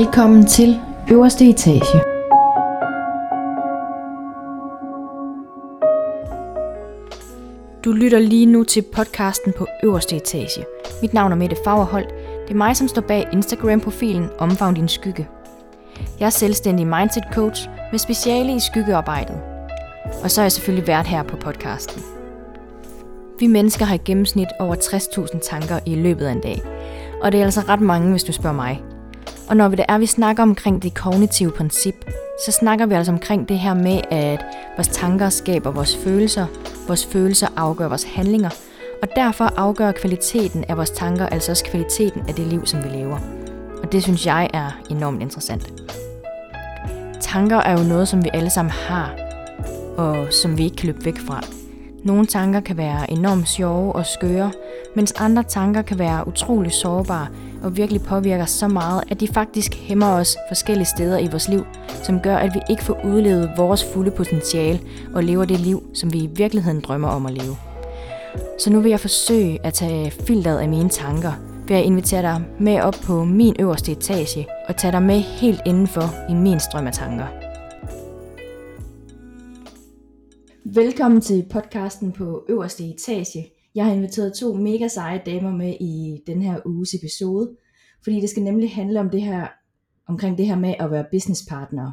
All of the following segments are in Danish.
Velkommen til øverste etage. Du lytter lige nu til podcasten på øverste etage. Mit navn er Mette Fagerholt. Det er mig, som står bag Instagram-profilen Omfavn din skygge. Jeg er selvstændig mindset coach med speciale i skyggearbejdet. Og så er jeg selvfølgelig vært her på podcasten. Vi mennesker har i gennemsnit over 60.000 tanker i løbet af en dag. Og det er altså ret mange, hvis du spørger mig. Og når vi det er, vi snakker omkring det kognitive princip, så snakker vi altså omkring det her med, at vores tanker skaber vores følelser, vores følelser afgør vores handlinger, og derfor afgør kvaliteten af vores tanker altså også kvaliteten af det liv, som vi lever. Og det synes jeg er enormt interessant. Tanker er jo noget, som vi alle sammen har, og som vi ikke kan løbe væk fra. Nogle tanker kan være enormt sjove og skøre, mens andre tanker kan være utrolig sårbare og virkelig påvirker så meget, at de faktisk hæmmer os forskellige steder i vores liv, som gør, at vi ikke får udlevet vores fulde potentiale og lever det liv, som vi i virkeligheden drømmer om at leve. Så nu vil jeg forsøge at tage filteret af mine tanker, ved at invitere dig med op på min øverste etage og tage dig med helt indenfor i min strøm af tanker. Velkommen til podcasten på øverste etage. Jeg har inviteret to mega seje damer med i den her uges episode, fordi det skal nemlig handle om det her, omkring det her med at være businesspartner.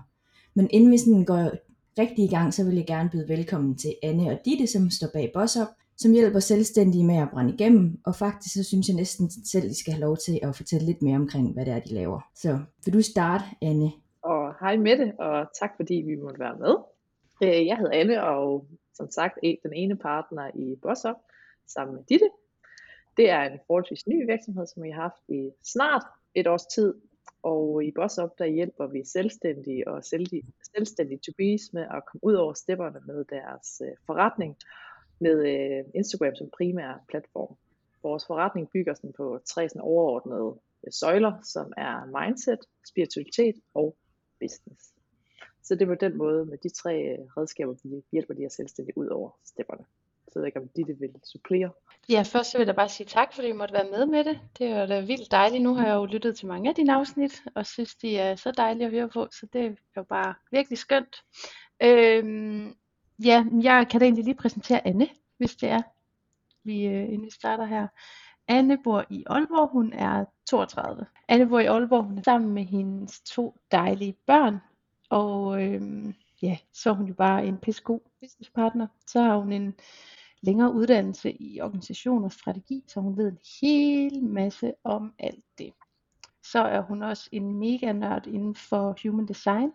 Men inden vi sådan går rigtig i gang, så vil jeg gerne byde velkommen til Anne og Ditte, som står bag Boss Up, som hjælper selvstændige med at brænde igennem, og faktisk så synes jeg næsten selv, de skal have lov til at fortælle lidt mere omkring, hvad det er, de laver. Så vil du starte, Anne? Og hej Mette, og tak fordi vi måtte være med. Øh, jeg hedder Anne, og som sagt den ene partner i Boss Up, sammen med Ditte. Det er en forholdsvis ny virksomhed, som vi har haft i snart et års tid, og i BossUp der hjælper vi selvstændige og selvstændige to bees med at komme ud over stepperne med deres øh, forretning med øh, Instagram som primær platform. Vores forretning bygger sådan på tre sådan overordnede øh, søjler, som er mindset, spiritualitet og business. Så det er på den måde med de tre øh, redskaber, vi hjælper de her selvstændige ud over stepperne. Så jeg ved ikke, om Ditte vil supplere. Ja, først så vil jeg bare sige tak, fordi I måtte være med med det. Det er da vildt dejligt. Nu har jeg jo lyttet til mange af dine afsnit, og synes, de er så dejlige at høre på, så det er jo bare virkelig skønt. Øhm, ja, jeg kan da egentlig lige præsentere Anne, hvis det er, vi, øh, inden vi starter her. Anne bor i Aalborg, hun er 32. Anne bor i Aalborg, hun er sammen med hendes to dejlige børn, og øhm, ja, så er hun jo bare en pissegod businesspartner. Så har hun en længere uddannelse i organisation og strategi, så hun ved en hel masse om alt det. Så er hun også en mega nørd inden for human design.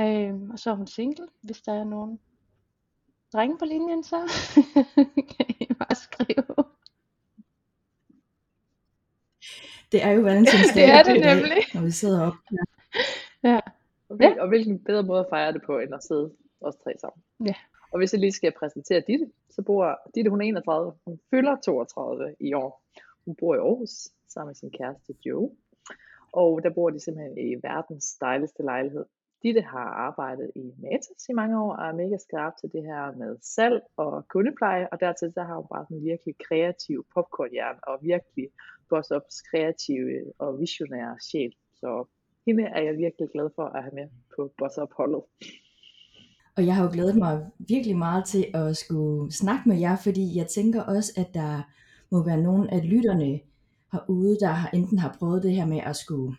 Øhm, og så er hun single, hvis der er nogen drenge på linjen, så kan I bare skrive. Det er jo valentinsdag. det er det nemlig. Når vi sidder op. Ja. ja. Og, hvil, og hvilken bedre måde at fejre det på, end at sidde os tre sammen. Ja. Og hvis jeg lige skal præsentere Ditte, så bor Ditte, hun er 31, hun fylder 32 i år. Hun bor i Aarhus sammen med sin kæreste Joe. Og der bor de simpelthen i verdens dejligste lejlighed. Ditte har arbejdet i Matas i mange år og er mega skarp til det her med salg og kundepleje, og dertil så har hun bare en virkelig kreativ popcornhjern og virkelig boss ups kreative og visionære sjæl. Så hende er jeg virkelig glad for at have med på boss up holdet. Og jeg har jo glædet mig virkelig meget til at skulle snakke med jer, fordi jeg tænker også, at der må være nogle af lytterne herude, der enten har prøvet det her med at skulle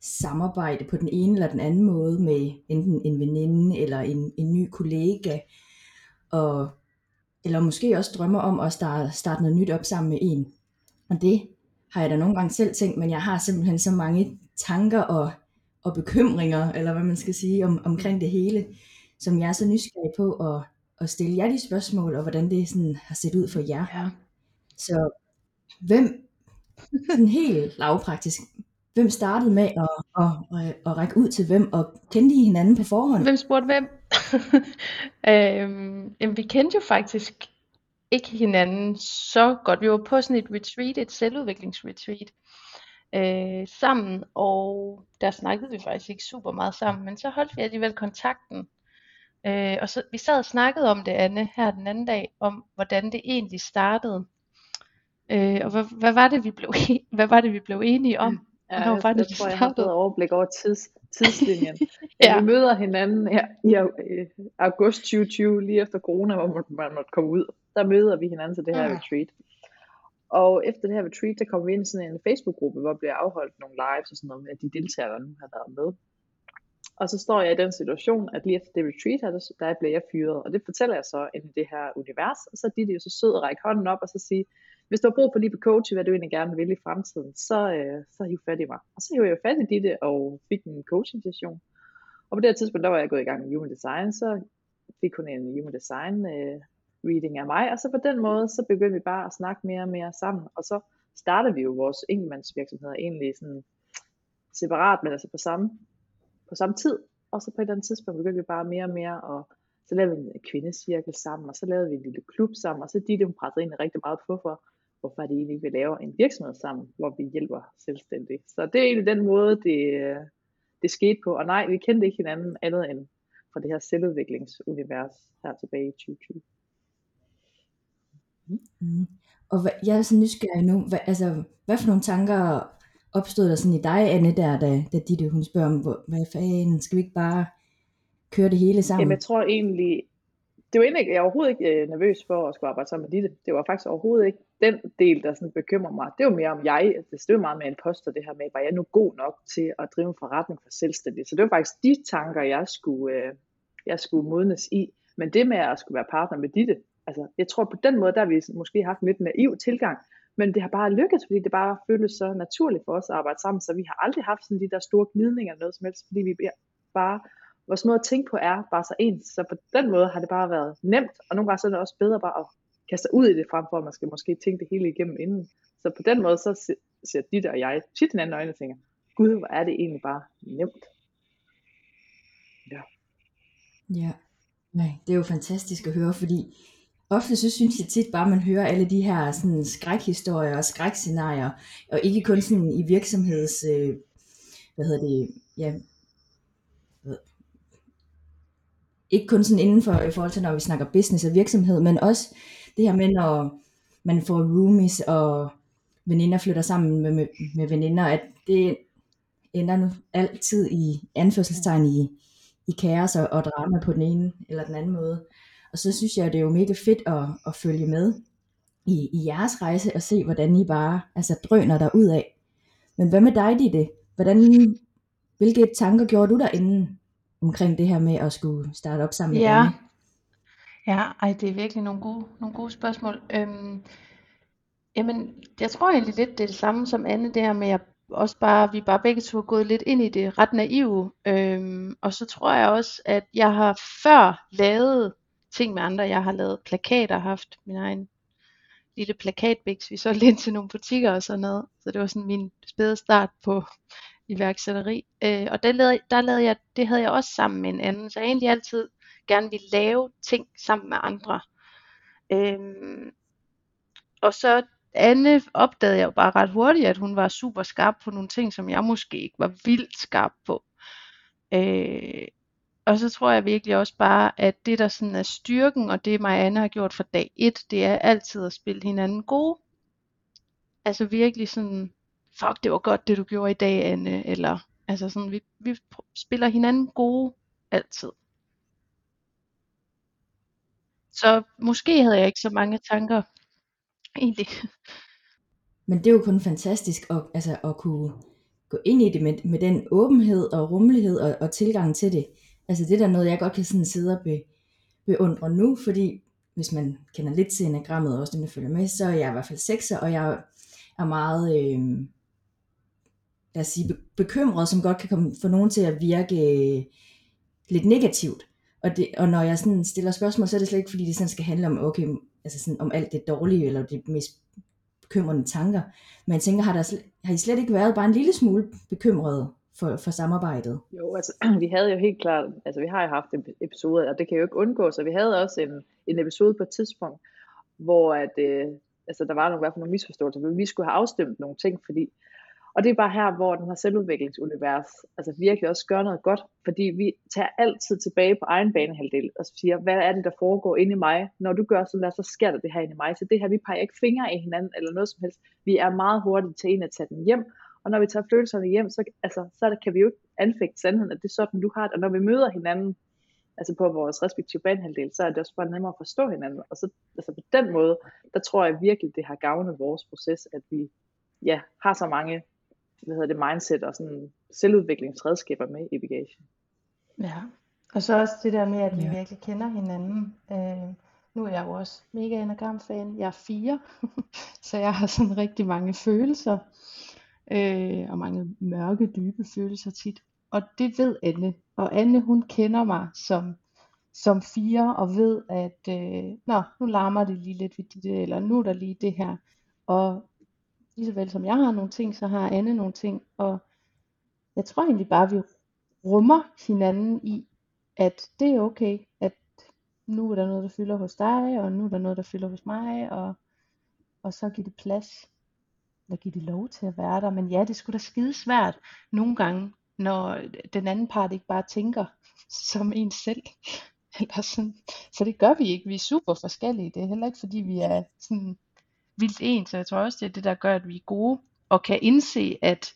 samarbejde på den ene eller den anden måde med enten en veninde eller en, en ny kollega, og, eller måske også drømmer om at starte, starte noget nyt op sammen med en. Og det har jeg da nogle gange selv tænkt, men jeg har simpelthen så mange tanker og, og bekymringer, eller hvad man skal sige, om, omkring det hele som jeg er så nysgerrig på at, at stille jer de spørgsmål, og hvordan det sådan har set ud for jer. Ja. Så hvem, sådan helt lavpraktisk, hvem startede med at, at, at, at række ud til hvem, og kendte I hinanden på forhånd? Hvem spurgte hvem? øhm, jamen, vi kendte jo faktisk ikke hinanden så godt. Vi var på sådan et retreat, et selvudviklingsretreat øh, sammen, og der snakkede vi faktisk ikke super meget sammen, men så holdt vi alligevel kontakten Øh, og så vi sad og snakkede om det, Anne, her den anden dag, om hvordan det egentlig startede. Øh, og hvad, hvad, var det, vi blev, hvad var det, vi blev enige om? Ja, jeg, jeg, jeg tror, jeg har fået overblik over tids, tidslinjen. ja. Vi møder hinanden her i august 2020, lige efter corona, hvor man, man måtte komme ud. Der møder vi hinanden til det her ja. retreat. Og efter det her retreat, der kommer vi ind i sådan en Facebook-gruppe, hvor der bliver afholdt nogle lives og sådan noget med de deltagere, der nu har været med. Og så står jeg i den situation, at lige efter det retreat her, der bliver jeg fyret. Og det fortæller jeg så ind i det her univers. Og så er de jo så sød at række hånden op og så sige, hvis du har brug for lige på coach, hvad du egentlig gerne vil i fremtiden, så, øh, så hiv fat i mig. Og så hiv jeg fat i Ditte og fik en coaching session. Og på det her tidspunkt, der var jeg gået i gang med Human Design, så fik hun en Human Design øh, reading af mig, og så på den måde, så begyndte vi bare at snakke mere og mere sammen, og så startede vi jo vores enkeltmandsvirksomheder egentlig sådan separat, men altså på samme, på samme tid, og så på et eller andet tidspunkt begyndte vi bare mere og mere, og så lavede vi en kvindecirkel sammen, og så lavede vi en lille klub sammen, og så de, hun pressede egentlig rigtig meget på for, hvorfor de egentlig vil lave en virksomhed sammen, hvor vi hjælper selvstændige. Så det er egentlig den måde, det, det skete på, og nej, vi kendte ikke hinanden andet end fra det her selvudviklingsunivers her tilbage i 2020. Mm. mm. Og hvad, jeg er så nysgerrig nu, hvad, altså, hvad for nogle tanker opstod der sådan i dig, Anne, der, da, da Ditte, hun spørger om, hvad fanden, skal vi ikke bare køre det hele sammen? Jamen, jeg tror egentlig, det var egentlig, jeg var overhovedet ikke øh, nervøs for at skulle arbejde sammen med Ditte. Det var faktisk overhovedet ikke den del, der sådan bekymrer mig. Det var mere om jeg, altså, det var meget med en poster, det her med, var jeg nu god nok til at drive en forretning for selvstændig. Så det var faktisk de tanker, jeg skulle, øh, jeg skulle modnes i. Men det med at skulle være partner med Ditte, altså, jeg tror på den måde, der har vi måske haft en lidt naiv tilgang, men det har bare lykkes, fordi det bare føles så naturligt for os at arbejde sammen, så vi har aldrig haft sådan de der store gnidninger eller noget som helst, fordi vi bare, vores måde at tænke på er bare så ens, så på den måde har det bare været nemt, og nogle gange så er det også bedre bare at kaste ud i det, frem for at man skal måske tænke det hele igennem inden. Så på den måde, så ser der og jeg tit hinanden øjne og tænker, gud, hvor er det egentlig bare nemt. Ja. Ja, Nej, det er jo fantastisk at høre, fordi ofte så synes jeg tit bare, at man hører alle de her sådan, skrækhistorier og skrækscenarier, og ikke kun sådan i virksomheds, øh, hvad hedder det, ja, ikke kun sådan inden for, i forhold til, når vi snakker business og virksomhed, men også det her med, når man får roomies, og veninder flytter sammen med, med, med veninder, at det ender nu altid i anførselstegn i, i kaos og, og drama på den ene eller den anden måde. Og så synes jeg, det er jo mega fedt at, at følge med i, i jeres rejse og se, hvordan I bare altså, drøner der ud af. Men hvad med dig, Ditte? Hvordan, hvilke tanker gjorde du derinde omkring det her med at skulle starte op sammen med Ja, ja, ej, det er virkelig nogle gode, nogle gode spørgsmål. Øhm, jamen, jeg tror egentlig lidt, det er det samme som Anne, det her med, at også bare, vi er bare begge to er gået lidt ind i det ret naive. Øhm, og så tror jeg også, at jeg har før lavet ting med andre. Jeg har lavet plakater, haft min egen lille plakatbiks. Vi solgte ind til nogle butikker og sådan noget. Så det var sådan min spæde start på iværksætteri. Øh, og der lavede, der lavede jeg, det havde jeg også sammen med en anden. Så jeg egentlig altid gerne ville lave ting sammen med andre. Øhm, og så Anne opdagede jeg jo bare ret hurtigt, at hun var super skarp på nogle ting, som jeg måske ikke var vildt skarp på. Øh, og så tror jeg virkelig også bare, at det der sådan er styrken, og det Marianne har gjort fra dag 1, det er altid at spille hinanden gode. Altså virkelig sådan, fuck det var godt det du gjorde i dag Anne, eller altså sådan, vi, vi spiller hinanden gode altid. Så måske havde jeg ikke så mange tanker egentlig. Men det er jo kun fantastisk at, altså, at kunne gå ind i det med, med den åbenhed og rummelighed og, og tilgang til det. Altså det der er noget, jeg godt kan sådan sidde og be, beundre nu, fordi hvis man kender lidt til enagrammet, og også dem, der følger med, så er jeg i hvert fald sekser, og jeg er meget, øh, lad os sige, bekymret, som godt kan komme, få nogen til at virke øh, lidt negativt. Og, det, og når jeg sådan stiller spørgsmål, så er det slet ikke, fordi det sådan skal handle om, okay, altså sådan, om alt det dårlige, eller det mest bekymrende tanker. Men jeg tænker, har, der, har I slet ikke været bare en lille smule bekymrede for, for samarbejdet? Jo, altså vi havde jo helt klart, altså vi har jo haft en episode, og det kan jo ikke undgås, og vi havde også en, en episode på et tidspunkt, hvor at, øh, altså der var nogle, i hvert fald nogle misforståelser, men vi skulle have afstemt nogle ting, fordi og det er bare her, hvor den her selvudviklingsunivers altså virkelig også gør noget godt, fordi vi tager altid tilbage på egen banehalvdel og siger, hvad er det, der foregår inde i mig? Når du gør sådan der, så sker der det her inde i mig. Så det her, vi peger ikke fingre i hinanden eller noget som helst. Vi er meget hurtige til en at tage den hjem, og når vi tager følelserne hjem, så, altså, så der, kan vi jo ikke anfægte sandheden, at det er sådan, du har det. Og når vi møder hinanden, altså på vores respektive banehalvdel, så er det også bare nemmere at forstå hinanden. Og så altså på den måde, der tror jeg virkelig, det har gavnet vores proces, at vi ja, har så mange hvad hedder det, mindset og sådan selvudviklingsredskaber med i bagagen. Ja, og så også det der med, at vi ja. virkelig kender hinanden. Øh, nu er jeg jo også mega enagram-fan. Jeg er fire, så jeg har sådan rigtig mange følelser. Øh, og mange mørke, dybe følelser tit. Og det ved Anne. Og Anne, hun kender mig som, som fire, og ved, at øh, nå, nu larmer det lige lidt ved det, eller nu er der lige det her. Og lige så vel som jeg har nogle ting, så har Anne nogle ting. Og jeg tror egentlig bare, at vi rummer hinanden i, at det er okay, at nu er der noget, der fylder hos dig, og nu er der noget, der fylder hos mig, og, og så giver det plads, eller give det lov til at være der. Men ja, det skulle da skide svært nogle gange, når øh, den anden part ikke bare tænker som en selv. Eller sådan. Så det gør vi ikke. Vi er super forskellige. Det er heller ikke fordi vi er sådan vildt ens. Så jeg tror også, det er det, der gør, at vi er gode og kan indse, at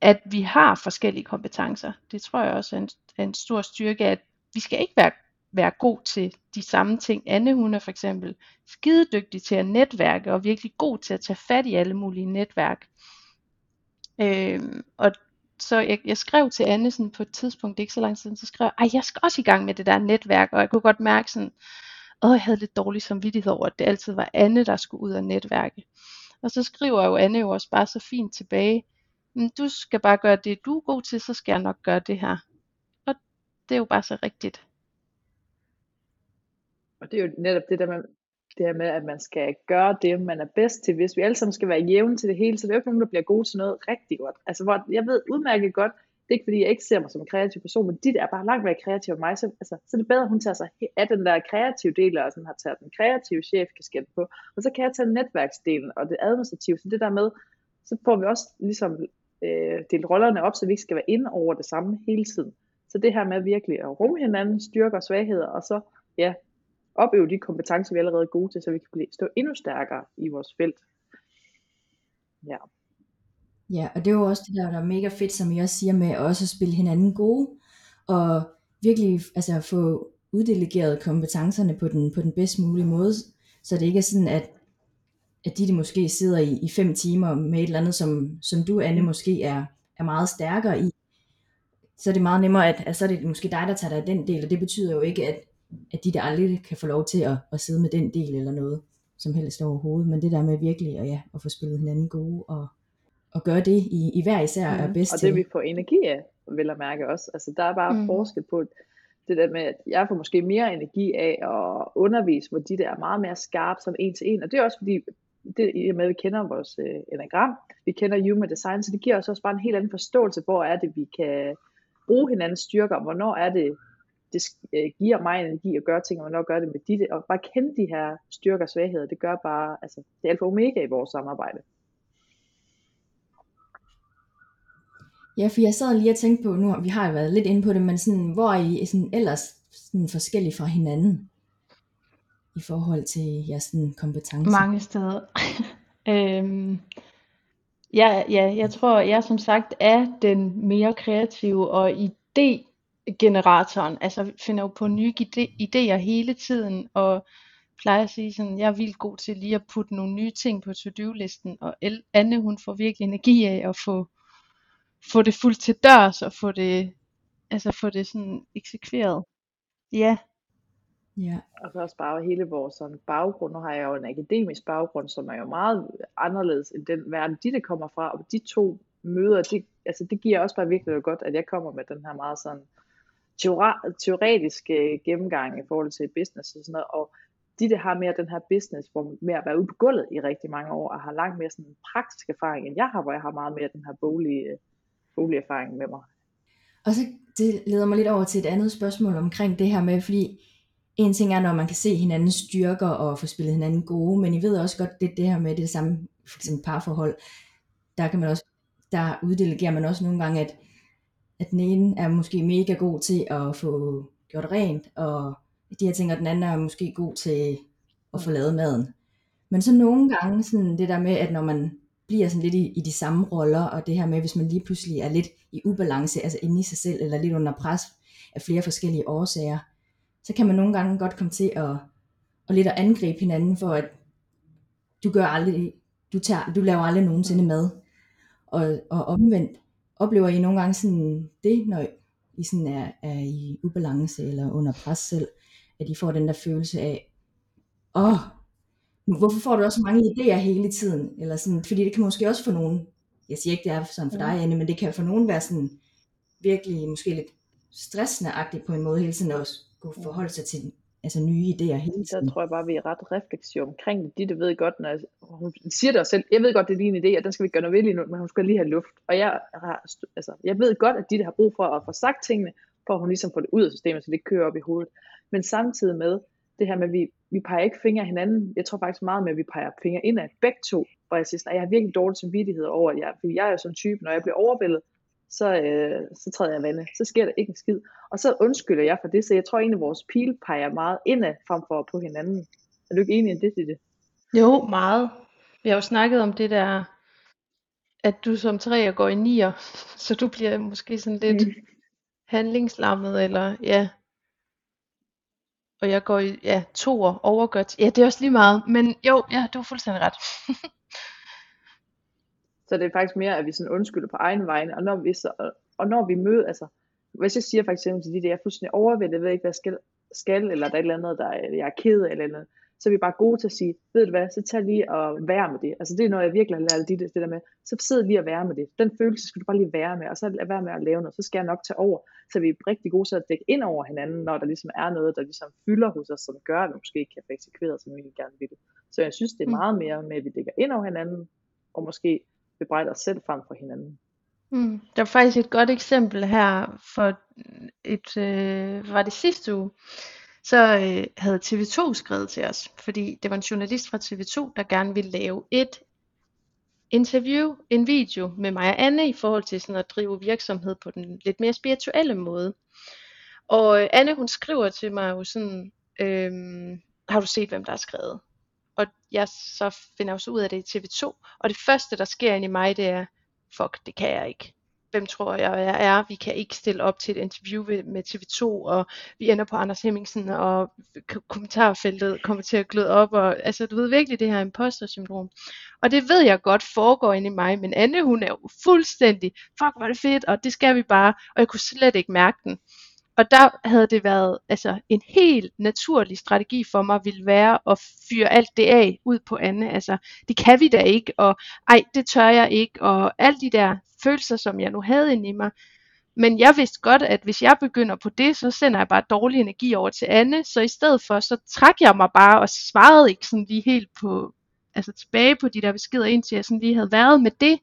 at vi har forskellige kompetencer. Det tror jeg også er en, er en stor styrke, at vi skal ikke være, være god til de samme ting. Anne, hun er for eksempel skidedygtig til at netværke, og virkelig god til at tage fat i alle mulige netværk. Øh, og så jeg, jeg skrev til Anne sådan på et tidspunkt, det er ikke så lang tid siden, så skrev jeg, jeg skal også i gang med det der netværk, og jeg kunne godt mærke sådan, åh, jeg havde lidt dårlig samvittighed over, at det altid var Anne, der skulle ud og netværke. Og så skriver jo Anne jo også bare så fint tilbage, du skal bare gøre det, du er god til, så skal jeg nok gøre det her. Og det er jo bare så rigtigt. Og det er jo netop det der med, det her med, at man skal gøre det, man er bedst til. Hvis vi alle sammen skal være jævne til det hele, så det er jo ikke nogen, der bliver gode til noget rigtig godt. Altså, hvor jeg ved udmærket godt, det er ikke fordi, jeg ikke ser mig som en kreativ person, men dit er bare langt mere kreativ end mig, så, altså, så er det bedre, at hun tager sig af den der kreative del, og sådan har taget den kreative chef kasket på, og så kan jeg tage netværksdelen og det administrative, så det der med, så får vi også ligesom øh, delt rollerne op, så vi ikke skal være inde over det samme hele tiden. Så det her med virkelig at rumme hinanden, styrker og svagheder, og så ja, opøve de kompetencer, vi er allerede er gode til, så vi kan blive, stå endnu stærkere i vores felt. Ja. Ja, og det er jo også det der, der er mega fedt, som jeg også siger med også at spille hinanden gode, og virkelig altså, få uddelegeret kompetencerne på den, på den bedst mulige måde, så det ikke er sådan, at at de, de måske sidder i, i fem timer med et eller andet, som, som du, Anne, måske er, er meget stærkere i, så er det meget nemmere, at, at så er det måske dig, der tager dig den del, og det betyder jo ikke, at, at de der aldrig kan få lov til at, at sidde med den del eller noget, som helst overhovedet, men det der med virkelig at, ja, at få spillet hinanden gode, og, og gøre det i, i hver især mm. er bedst Og det vi får energi af, vil jeg mærke også, altså der er bare mm. forskel på, det der med, at jeg får måske mere energi af at undervise, hvor de der er meget mere skarpe som en til en, og det er også fordi, det i og med, at vi kender vores øh, enagram, vi kender human design, så det giver os også bare en helt anden forståelse, hvor er det, vi kan bruge hinandens styrker, hvornår er det, det øh, giver mig energi at gøre ting, og hvornår gør det med dit, og bare kende de her styrker og svagheder, det gør bare, altså, det er alfa omega i vores samarbejde. Ja, for jeg sad lige og tænkte på nu, vi har jo været lidt inde på det, men sådan, hvor er I sådan ellers sådan forskellige fra hinanden? i forhold til jeres sådan, kompetencer? Mange steder. øhm, ja, ja, jeg tror, jeg som sagt er den mere kreative og idé-generatoren. Altså finder jo på nye idéer hele tiden, og plejer at sige sådan, jeg er vildt god til lige at putte nogle nye ting på to-do-listen, og Anne hun får virkelig energi af at få, få det fuldt til dørs, og få det, altså få det sådan eksekveret. Ja, Ja. Og så også bare hele vores sådan, baggrund. Nu har jeg jo en akademisk baggrund, som er jo meget anderledes end den verden, de det kommer fra. Og de to møder, det, altså, det giver også bare virkelig godt, at jeg kommer med den her meget sådan teoretiske øh, gennemgang i forhold til business og sådan noget. Og de, der har mere den her business, hvor med at være ude på gulvet i rigtig mange år, og har langt mere sådan praktisk erfaring, end jeg har, hvor jeg har meget mere den her boglige, øh, boglige erfaring med mig. Og så det leder mig lidt over til et andet spørgsmål omkring det her med, fordi en ting er, når man kan se hinandens styrker og få spillet hinanden gode, men I ved også godt, det, det her med det samme, for eksempel parforhold, der kan man også, der uddelegerer man også nogle gange, at, at den ene er måske mega god til at få gjort rent, og de her ting, og den anden er måske god til at få lavet maden. Men så nogle gange, sådan det der med, at når man bliver sådan lidt i, i de samme roller, og det her med, hvis man lige pludselig er lidt i ubalance, altså inde i sig selv, eller lidt under pres af flere forskellige årsager, så kan man nogle gange godt komme til at, at lidt at angribe hinanden for, at du gør aldrig, du, tager, du laver aldrig nogensinde mad. Og, og omvendt oplever I nogle gange sådan det, når I sådan er, er i ubalance eller under pres selv, at I får den der følelse af, åh, oh, hvorfor får du også mange idéer hele tiden? Eller sådan, fordi det kan måske også for nogen, jeg siger ikke, det er sådan for dig, Anne, men det kan for nogen være sådan virkelig måske lidt stressende på en måde hele tiden også kunne forholde sig til altså nye idéer hele tiden. Så tror jeg bare, vi er ret refleksive omkring det. Ditte ved godt, når jeg, hun siger det også selv, jeg ved godt, det er din idé, og den skal vi gøre noget ved lige nu, men hun skal lige have luft. Og jeg, har, altså, jeg ved godt, at Ditte har brug for at få sagt tingene, for at hun ligesom får det ud af systemet, så det ikke kører op i hovedet. Men samtidig med det her med, at vi, vi peger ikke fingre af hinanden. Jeg tror faktisk meget med, at vi peger fingre ind af begge to. Hvor jeg siger, at jeg har virkelig dårlig samvittighed over, at jeg, fordi jeg er sådan en type, når jeg bliver overvældet, så, øh, så træder jeg vandet. Så sker der ikke en skid. Og så undskylder jeg for det, så jeg tror egentlig, at vores pil peger meget indad frem for på hinanden. Er du ikke enig i det, det? Jo, meget. Vi har jo snakket om det der, at du som træer går i nier, så du bliver måske sådan lidt mm. handlingslammet, eller ja. Og jeg går i ja, toer, overgørt. Ja, det er også lige meget. Men jo, ja, du har fuldstændig ret. Så det er faktisk mere, at vi sådan undskylder på egen vegne, og når vi, så, og når vi møder, altså, hvis jeg siger for eksempel til de der, jeg er fuldstændig overvældet, jeg ved ikke, hvad jeg skal, skal eller der er et eller andet, der er, jeg er ked af, eller andet, så er vi bare gode til at sige, ved du hvad, så tag lige og være med det. Altså det er noget, jeg virkelig har lært det, det der med, så sid lige og være med det. Den følelse skal du bare lige være med, og så lad være med at lave noget, så skal jeg nok tage over. Så vi er rigtig gode til at dække ind over hinanden, når der ligesom er noget, der ligesom fylder hos os, som gør, at vi måske ikke kan få eksekveret, som vi gerne vil det. Så jeg synes, det er mm. meget mere med, at vi dækker ind over hinanden, og måske bebrejder os selv frem for hinanden. Mm. Der var faktisk et godt eksempel her for et, øh, var det sidste uge, så øh, havde TV2 skrevet til os, fordi det var en journalist fra TV2, der gerne ville lave et interview, en video med mig og Anne i forhold til sådan at drive virksomhed på den lidt mere spirituelle måde. Og øh, Anne hun skriver til mig jo sådan, øh, har du set hvem der har skrevet? Og jeg så finder også ud af det i TV2, og det første der sker ind i mig, det er, fuck, det kan jeg ikke. Hvem tror jeg, jeg er? Vi kan ikke stille op til et interview med TV2, og vi ender på Anders Hemmingsen, og kommentarfeltet kommer til at gløde op, og altså du ved virkelig det her imposter syndrom. Og det ved jeg godt foregår inde i mig, men Anne hun er jo fuldstændig, fuck hvor er det fedt, og det skal vi bare, og jeg kunne slet ikke mærke den. Og der havde det været altså en helt naturlig strategi for mig ville være at fyre alt det af ud på Anne. Altså, det kan vi da ikke, og ej, det tør jeg ikke, og alle de der følelser, som jeg nu havde inde i mig. Men jeg vidste godt, at hvis jeg begynder på det, så sender jeg bare dårlig energi over til Anne. Så i stedet for, så trak jeg mig bare og svarede ikke sådan lige helt på, altså tilbage på de der beskeder, indtil jeg sådan lige havde været med det.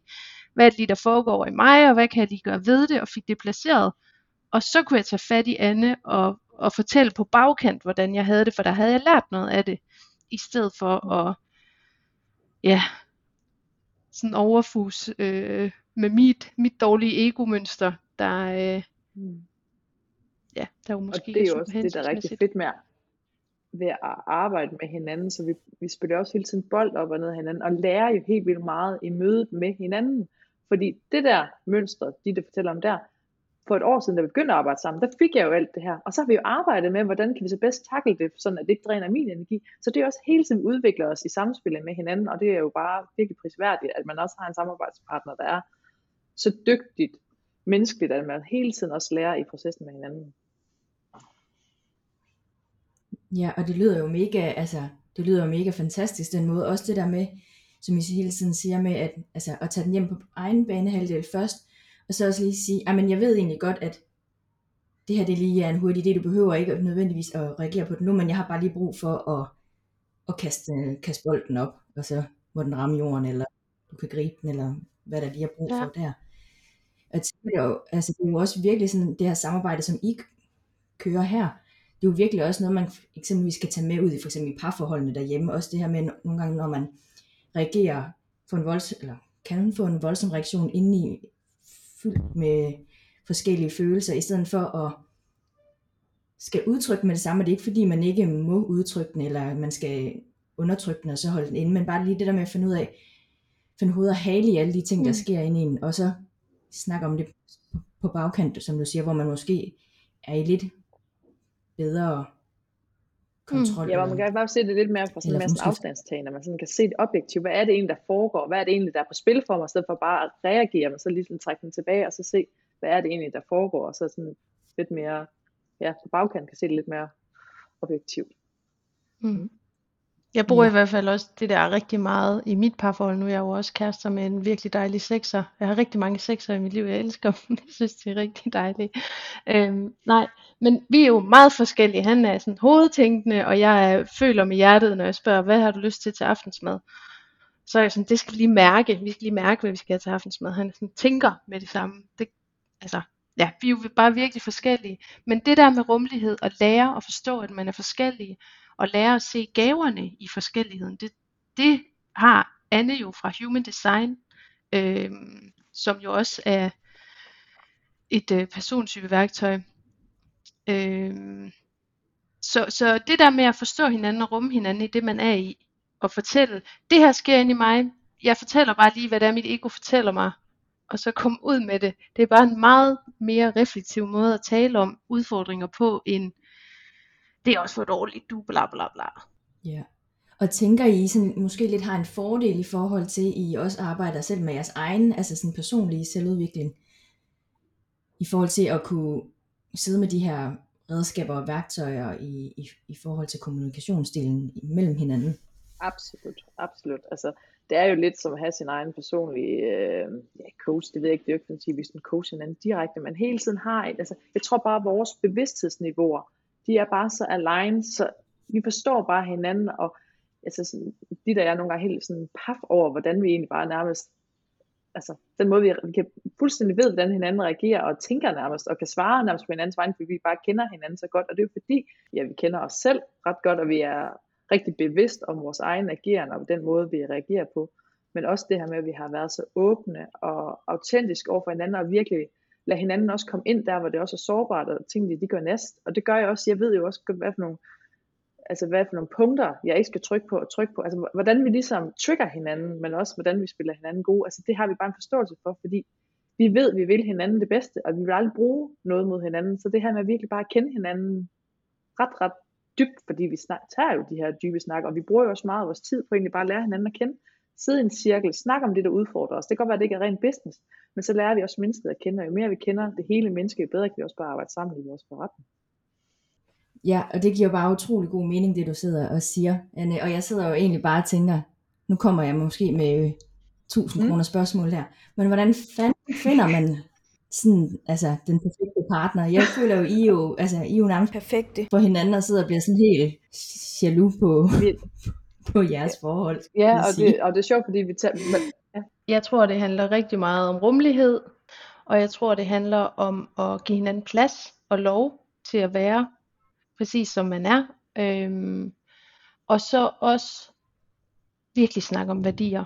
Hvad er det lige, der foregår i mig, og hvad kan jeg lige gøre ved det, og fik det placeret. Og så kunne jeg tage fat i Anne og, og fortælle på bagkant, hvordan jeg havde det, for der havde jeg lært noget af det, i stedet for at, ja, sådan overfus øh, med mit, mit dårlige ego-mønster, der, øh, mm. ja, der jo måske Og det er jo også det, der er rigtig fedt med ved at arbejde med hinanden, så vi, vi spiller også hele tiden bold op og ned af hinanden, og lærer jo helt vildt meget i mødet med hinanden. Fordi det der mønster, de der fortæller om der, for et år siden, da vi begyndte at arbejde sammen, der fik jeg jo alt det her. Og så har vi jo arbejdet med, hvordan kan vi så bedst takle det, sådan at det ikke dræner min energi. Så det er også hele tiden udvikler os i samspil med hinanden, og det er jo bare virkelig prisværdigt, at man også har en samarbejdspartner, der er så dygtigt menneskeligt, at man hele tiden også lærer i processen med hinanden. Ja, og det lyder jo mega, altså, det lyder jo mega fantastisk, den måde. Også det der med, som I hele tiden siger med, at, altså, at tage den hjem på egen banehalvdel først, og så også lige sige, men jeg ved egentlig godt, at det her det lige er en hurtig idé, du behøver ikke nødvendigvis at reagere på den nu, men jeg har bare lige brug for at, at kaste, kaste bolden op, og så må den ramme jorden, eller du kan gribe den, eller hvad der lige er brug for ja. der. Og det er, jo, altså, det er jo også virkelig sådan, det her samarbejde, som I kører her, det er jo virkelig også noget, man eksempelvis skal tage med ud i for eksempel i parforholdene derhjemme. Også det her med nogle gange, når man reagerer på en volds, eller kan få en voldsom reaktion inde i, fyldt med forskellige følelser, i stedet for at skal udtrykke med det samme, og det er ikke fordi, man ikke må udtrykke den, eller man skal undertrykke den, og så holde den inde, men bare lige det der med at finde ud af, finde hoved og hale i alle de ting, der Mm. sker inde i en, og så snakke om det på- på bagkant, som du siger, hvor man måske er i lidt bedre kontrol. Ja, hvor man kan bare se det lidt mere fra sådan en masse afstandstagen, at man sådan kan se det objektivt. Hvad er det egentlig, der foregår? Hvad er det egentlig, der er på spil for mig? I stedet for bare at reagere, men så ligesom trække den tilbage, og så se, hvad er det egentlig, der foregår? Og så sådan lidt mere, ja, på bagkant kan se det lidt mere objektivt. Mm. Jeg bruger Ja. i hvert fald også det der rigtig meget i mit parforhold. Nu er jeg jo også kærester med en virkelig dejlig sekser. Jeg har rigtig mange sekser i mit liv. Jeg elsker dem. Jeg synes, de er rigtig dejlige. Øhm, nej, men vi er jo meget forskellige. Han er sådan hovedtænkende, og jeg er, føler med hjertet, når jeg spørger, hvad har du lyst til til aftensmad? Så er jeg sådan, det skal lige mærke. Vi skal lige mærke, hvad vi skal have til aftensmad. Han sådan, tænker med det samme. Det, altså, ja, vi er jo bare virkelig forskellige. Men det der med rummelighed og lære at forstå, at man er forskellige, og lære at se gaverne i forskelligheden, det, det har Anne jo fra Human Design, øh, som jo også er et øh, persontypeværktøj. Øh, så, så det der med at forstå hinanden og rumme hinanden i det, man er i, og fortælle, det her sker inde i mig, jeg fortæller bare lige, hvad det er, mit ego fortæller mig, og så komme ud med det. Det er bare en meget mere reflektiv måde at tale om udfordringer på, end det er også for dårligt, du bla bla bla. Ja. Og tænker I sådan, måske lidt har en fordel i forhold til, at I også arbejder selv med jeres egen, altså sådan personlige selvudvikling, i forhold til at kunne sidde med de her redskaber og værktøjer i, i, i forhold til kommunikationsdelen mellem hinanden? Absolut, absolut. Altså, det er jo lidt som at have sin egen personlige øh, ja, coach. Det ved jeg ikke, det er jo ikke fordi, vi sådan coach hinanden direkte, men hele tiden har et, altså, jeg tror bare, at vores bevidsthedsniveauer, de er bare så aligned, så vi forstår bare hinanden, og altså, sådan, de der er nogle gange helt sådan paf over, hvordan vi egentlig bare nærmest, altså den måde, vi, vi kan fuldstændig ved, hvordan hinanden reagerer og tænker nærmest, og kan svare nærmest på hinandens vegne, fordi vi bare kender hinanden så godt, og det er jo fordi, ja, vi kender os selv ret godt, og vi er rigtig bevidst om vores egen ageren, og den måde, vi reagerer på, men også det her med, at vi har været så åbne og autentiske over for hinanden, og virkelig lade hinanden også komme ind der, hvor det også er sårbart, og tingene de gør næst. Og det gør jeg også, jeg ved jo også, hvad for nogle, altså hvad for nogle punkter, jeg ikke skal trykke på og trykke på. Altså hvordan vi ligesom trigger hinanden, men også hvordan vi spiller hinanden gode. Altså det har vi bare en forståelse for, fordi vi ved, at vi vil hinanden det bedste, og vi vil aldrig bruge noget mod hinanden. Så det her med at virkelig bare at kende hinanden ret, ret dybt, fordi vi snak, tager jo de her dybe snakker, og vi bruger jo også meget af vores tid på egentlig bare at lære hinanden at kende. Sidde i en cirkel, snakke om det, der udfordrer os. Det kan godt være, at det ikke er rent business, men så lærer vi også mennesket at kende, og jo mere vi kender det hele menneske, jo bedre kan vi også bare arbejde sammen i vores forretning. Ja, og det giver bare utrolig god mening, det du sidder og siger, Anne. Og jeg sidder jo egentlig bare og tænker, nu kommer jeg måske med 1000 Mm. kroner spørgsmål her, men hvordan fanden finder man sådan, altså, den perfekte partner? Jeg føler jo, I er jo, altså, I er jo nærmest Perfekte. for hinanden og sidder og bliver sådan helt jaloux på, Vi, på jeres forhold. ja, og det, og det er sjovt, fordi vi tager, men, Jeg tror, det handler rigtig meget om rummelighed, og jeg tror, det handler om at give hinanden plads og lov til at være præcis som man er. Øhm, og så også virkelig snakke om værdier.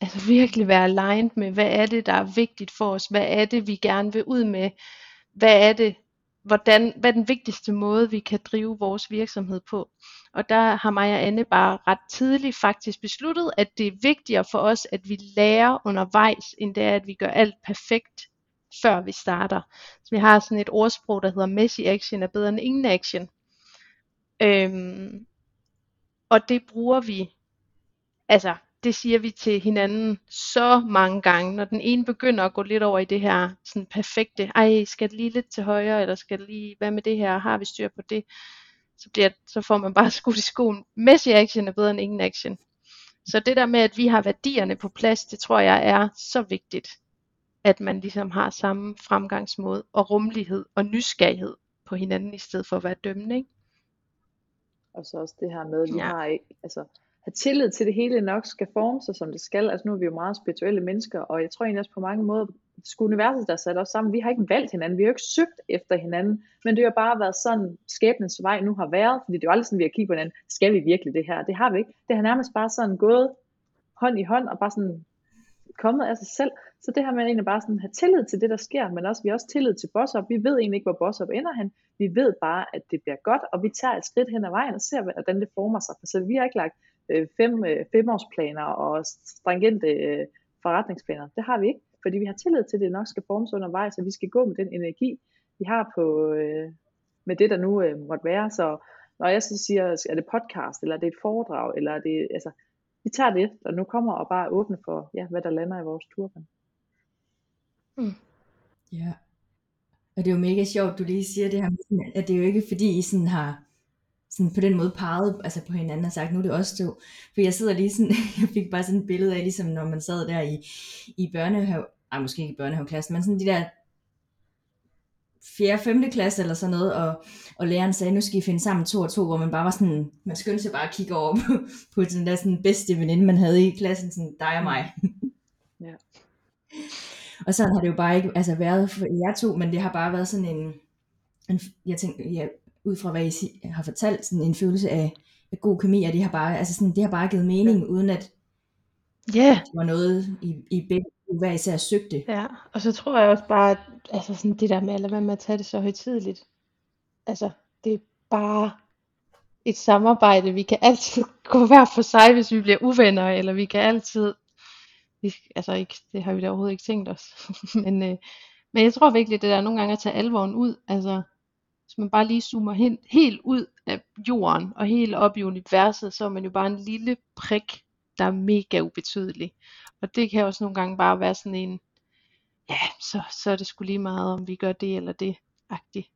Altså virkelig være aligned med, hvad er det, der er vigtigt for os? Hvad er det, vi gerne vil ud med? Hvad er det, hvordan, hvad er den vigtigste måde, vi kan drive vores virksomhed på? Og der har mig og Anne bare ret tidligt faktisk besluttet, at det er vigtigere for os, at vi lærer undervejs, end det er, at vi gør alt perfekt, før vi starter. Så vi har sådan et ordsprog, der hedder messy action er bedre end ingen action. Øhm, og det bruger vi, altså det siger vi til hinanden så mange gange, når den ene begynder at gå lidt over i det her sådan perfekte, ej skal det lige lidt til højre, eller skal det lige, hvad med det her, har vi styr på det, så, bliver, så får man bare skudt i skoen, messy action er bedre end ingen action. Så det der med, at vi har værdierne på plads, det tror jeg er så vigtigt, at man ligesom har samme fremgangsmåde og rummelighed og nysgerrighed på hinanden, i stedet for at være dømmende. Ikke? Og så også det her med, at vi Ja. har ikke, altså, have tillid til, at det hele nok skal forme sig, som det skal. Altså nu er vi jo meget spirituelle mennesker, og jeg tror egentlig også på mange måder, skulle universet, der sat os sammen, vi har ikke valgt hinanden, vi har jo ikke søgt efter hinanden, men det har bare været sådan, skæbnens vej nu har været, fordi det er jo aldrig sådan, vi har kigget på hinanden, skal vi virkelig det her? Det har vi ikke. Det har nærmest bare sådan gået hånd i hånd, og bare sådan kommet af sig selv. Så det her med egentlig bare sådan have tillid til det, der sker, men også vi har også tillid til BossUp. Vi ved egentlig ikke, hvor BossUp ender hen. Vi ved bare, at det bliver godt, og vi tager et skridt hen ad vejen og ser, hvordan det former sig. Så vi har ikke lagt fem, øh, femårsplaner og stringente øh, forretningsplaner. Det har vi ikke, fordi vi har tillid til, at det nok skal formes undervejs, og vi skal gå med den energi, vi har på, øh, med det, der nu øh, måtte være. Så når jeg så siger, er det podcast, eller er det et foredrag, eller er det, altså, vi tager det, der nu kommer, og bare åbne for, ja, hvad der lander i vores turban. Mm. Ja. Og det er jo mega sjovt, du lige siger det her, at det er jo ikke fordi, I sådan har sådan på den måde peget altså på hinanden og sagt, nu er det også to. For jeg sidder lige sådan, jeg fik bare sådan et billede af, ligesom når man sad der i, i børnehave, ej måske ikke i børnehaveklassen, men sådan de der 4. 5. klasse eller sådan noget, og, og læreren sagde, nu skal I finde sammen to og to, hvor man bare var sådan, man skyndte sig bare at kigge over på, på den der sådan bedste veninde, man havde i klassen, sådan dig og mig. Ja. og sådan har det jo bare ikke altså, været for jer to, men det har bare været sådan en, en jeg tænker, ja, ud fra hvad I har fortalt, sådan en følelse af, af god kemi, og det har bare, altså sådan, det har bare givet mening, ja. uden at yeah. det var noget, I, I begge hver især søgte. Ja, og så tror jeg også bare, at altså sådan det der med at lade være med at tage det så højtidligt. Altså, det er bare et samarbejde. Vi kan altid gå hver for sig, hvis vi bliver uvenner, eller vi kan altid, vi, altså ikke, det har vi da overhovedet ikke tænkt os. men, øh, men jeg tror virkelig, det der nogle gange at tage alvoren ud, altså hvis man bare lige zoomer hen, helt ud af jorden og helt op i universet, så er man jo bare en lille prik, der er mega ubetydelig. Og det kan også nogle gange bare være sådan en, ja, så, så er det sgu lige meget, om vi gør det eller det, agtigt.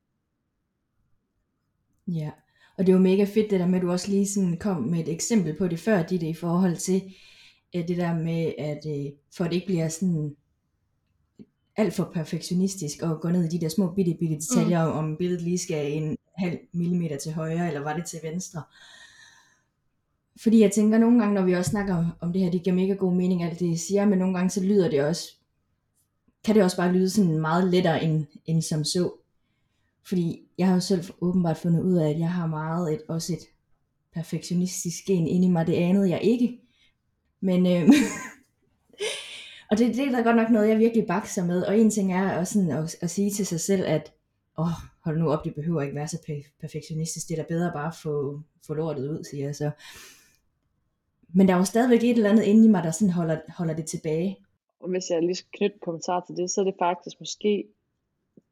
Ja, og det er jo mega fedt det der med, at du også lige sådan kom med et eksempel på det før, det i forhold til øh, det der med, at øh, for at det ikke bliver sådan alt for perfektionistisk og gå ned i de der små bitte, bitte detaljer, mm. om billedet lige skal en halv millimeter til højre, eller var det til venstre. Fordi jeg tænker nogle gange, når vi også snakker om det her, det giver mega god mening, alt det siger, men nogle gange så lyder det også, kan det også bare lyde sådan meget lettere end, end som så. Fordi jeg har jo selv åbenbart fundet ud af, at jeg har meget et, også et perfektionistisk gen inde i mig. Det anede jeg ikke. Men, øh, og det, det er da godt nok noget, jeg virkelig bakser med. Og en ting er også sådan at, at sige til sig selv, at åh, oh, hold nu op, det behøver ikke være så perfektionistisk. Det er da bedre bare at få, få lortet ud, siger jeg så. Men der er jo stadigvæk et eller andet inde i mig, der sådan holder, holder det tilbage. Og hvis jeg lige skal knytte en kommentar til det, så er det faktisk måske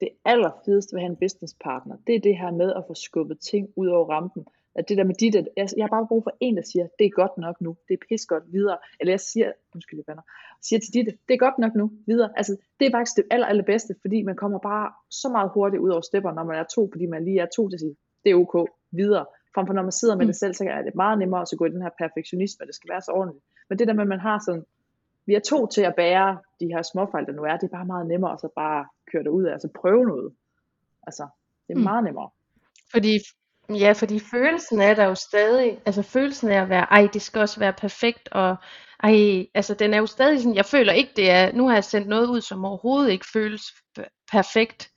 det allerfedeste ved at have en businesspartner. Det er det her med at få skubbet ting ud over rampen. At det der med dit, at jeg, jeg har bare brug for en, der siger, det er godt nok nu, det er pis godt videre. Eller jeg siger, undskyld, jeg siger til dit, det er godt nok nu, videre. Altså, det er faktisk det aller, allerbedste, fordi man kommer bare så meget hurtigt ud over stepper, når man er to, fordi man lige er to til at sige, det er ok, videre. Frem for når man sidder med mm. det selv, så er det meget nemmere at gå i den her perfektionisme, det skal være så ordentligt. Men det der med, at man har sådan, vi er to til at bære de her småfejl, der nu er, det er bare meget nemmere at så bare køre det ud af, altså prøve noget. Altså, det er mm. meget nemmere. Fordi, ja, fordi følelsen er der jo stadig, altså følelsen af at være, ej, det skal også være perfekt, og ej, altså den er jo stadig sådan, jeg føler ikke det er, nu har jeg sendt noget ud, som overhovedet ikke føles perfekt,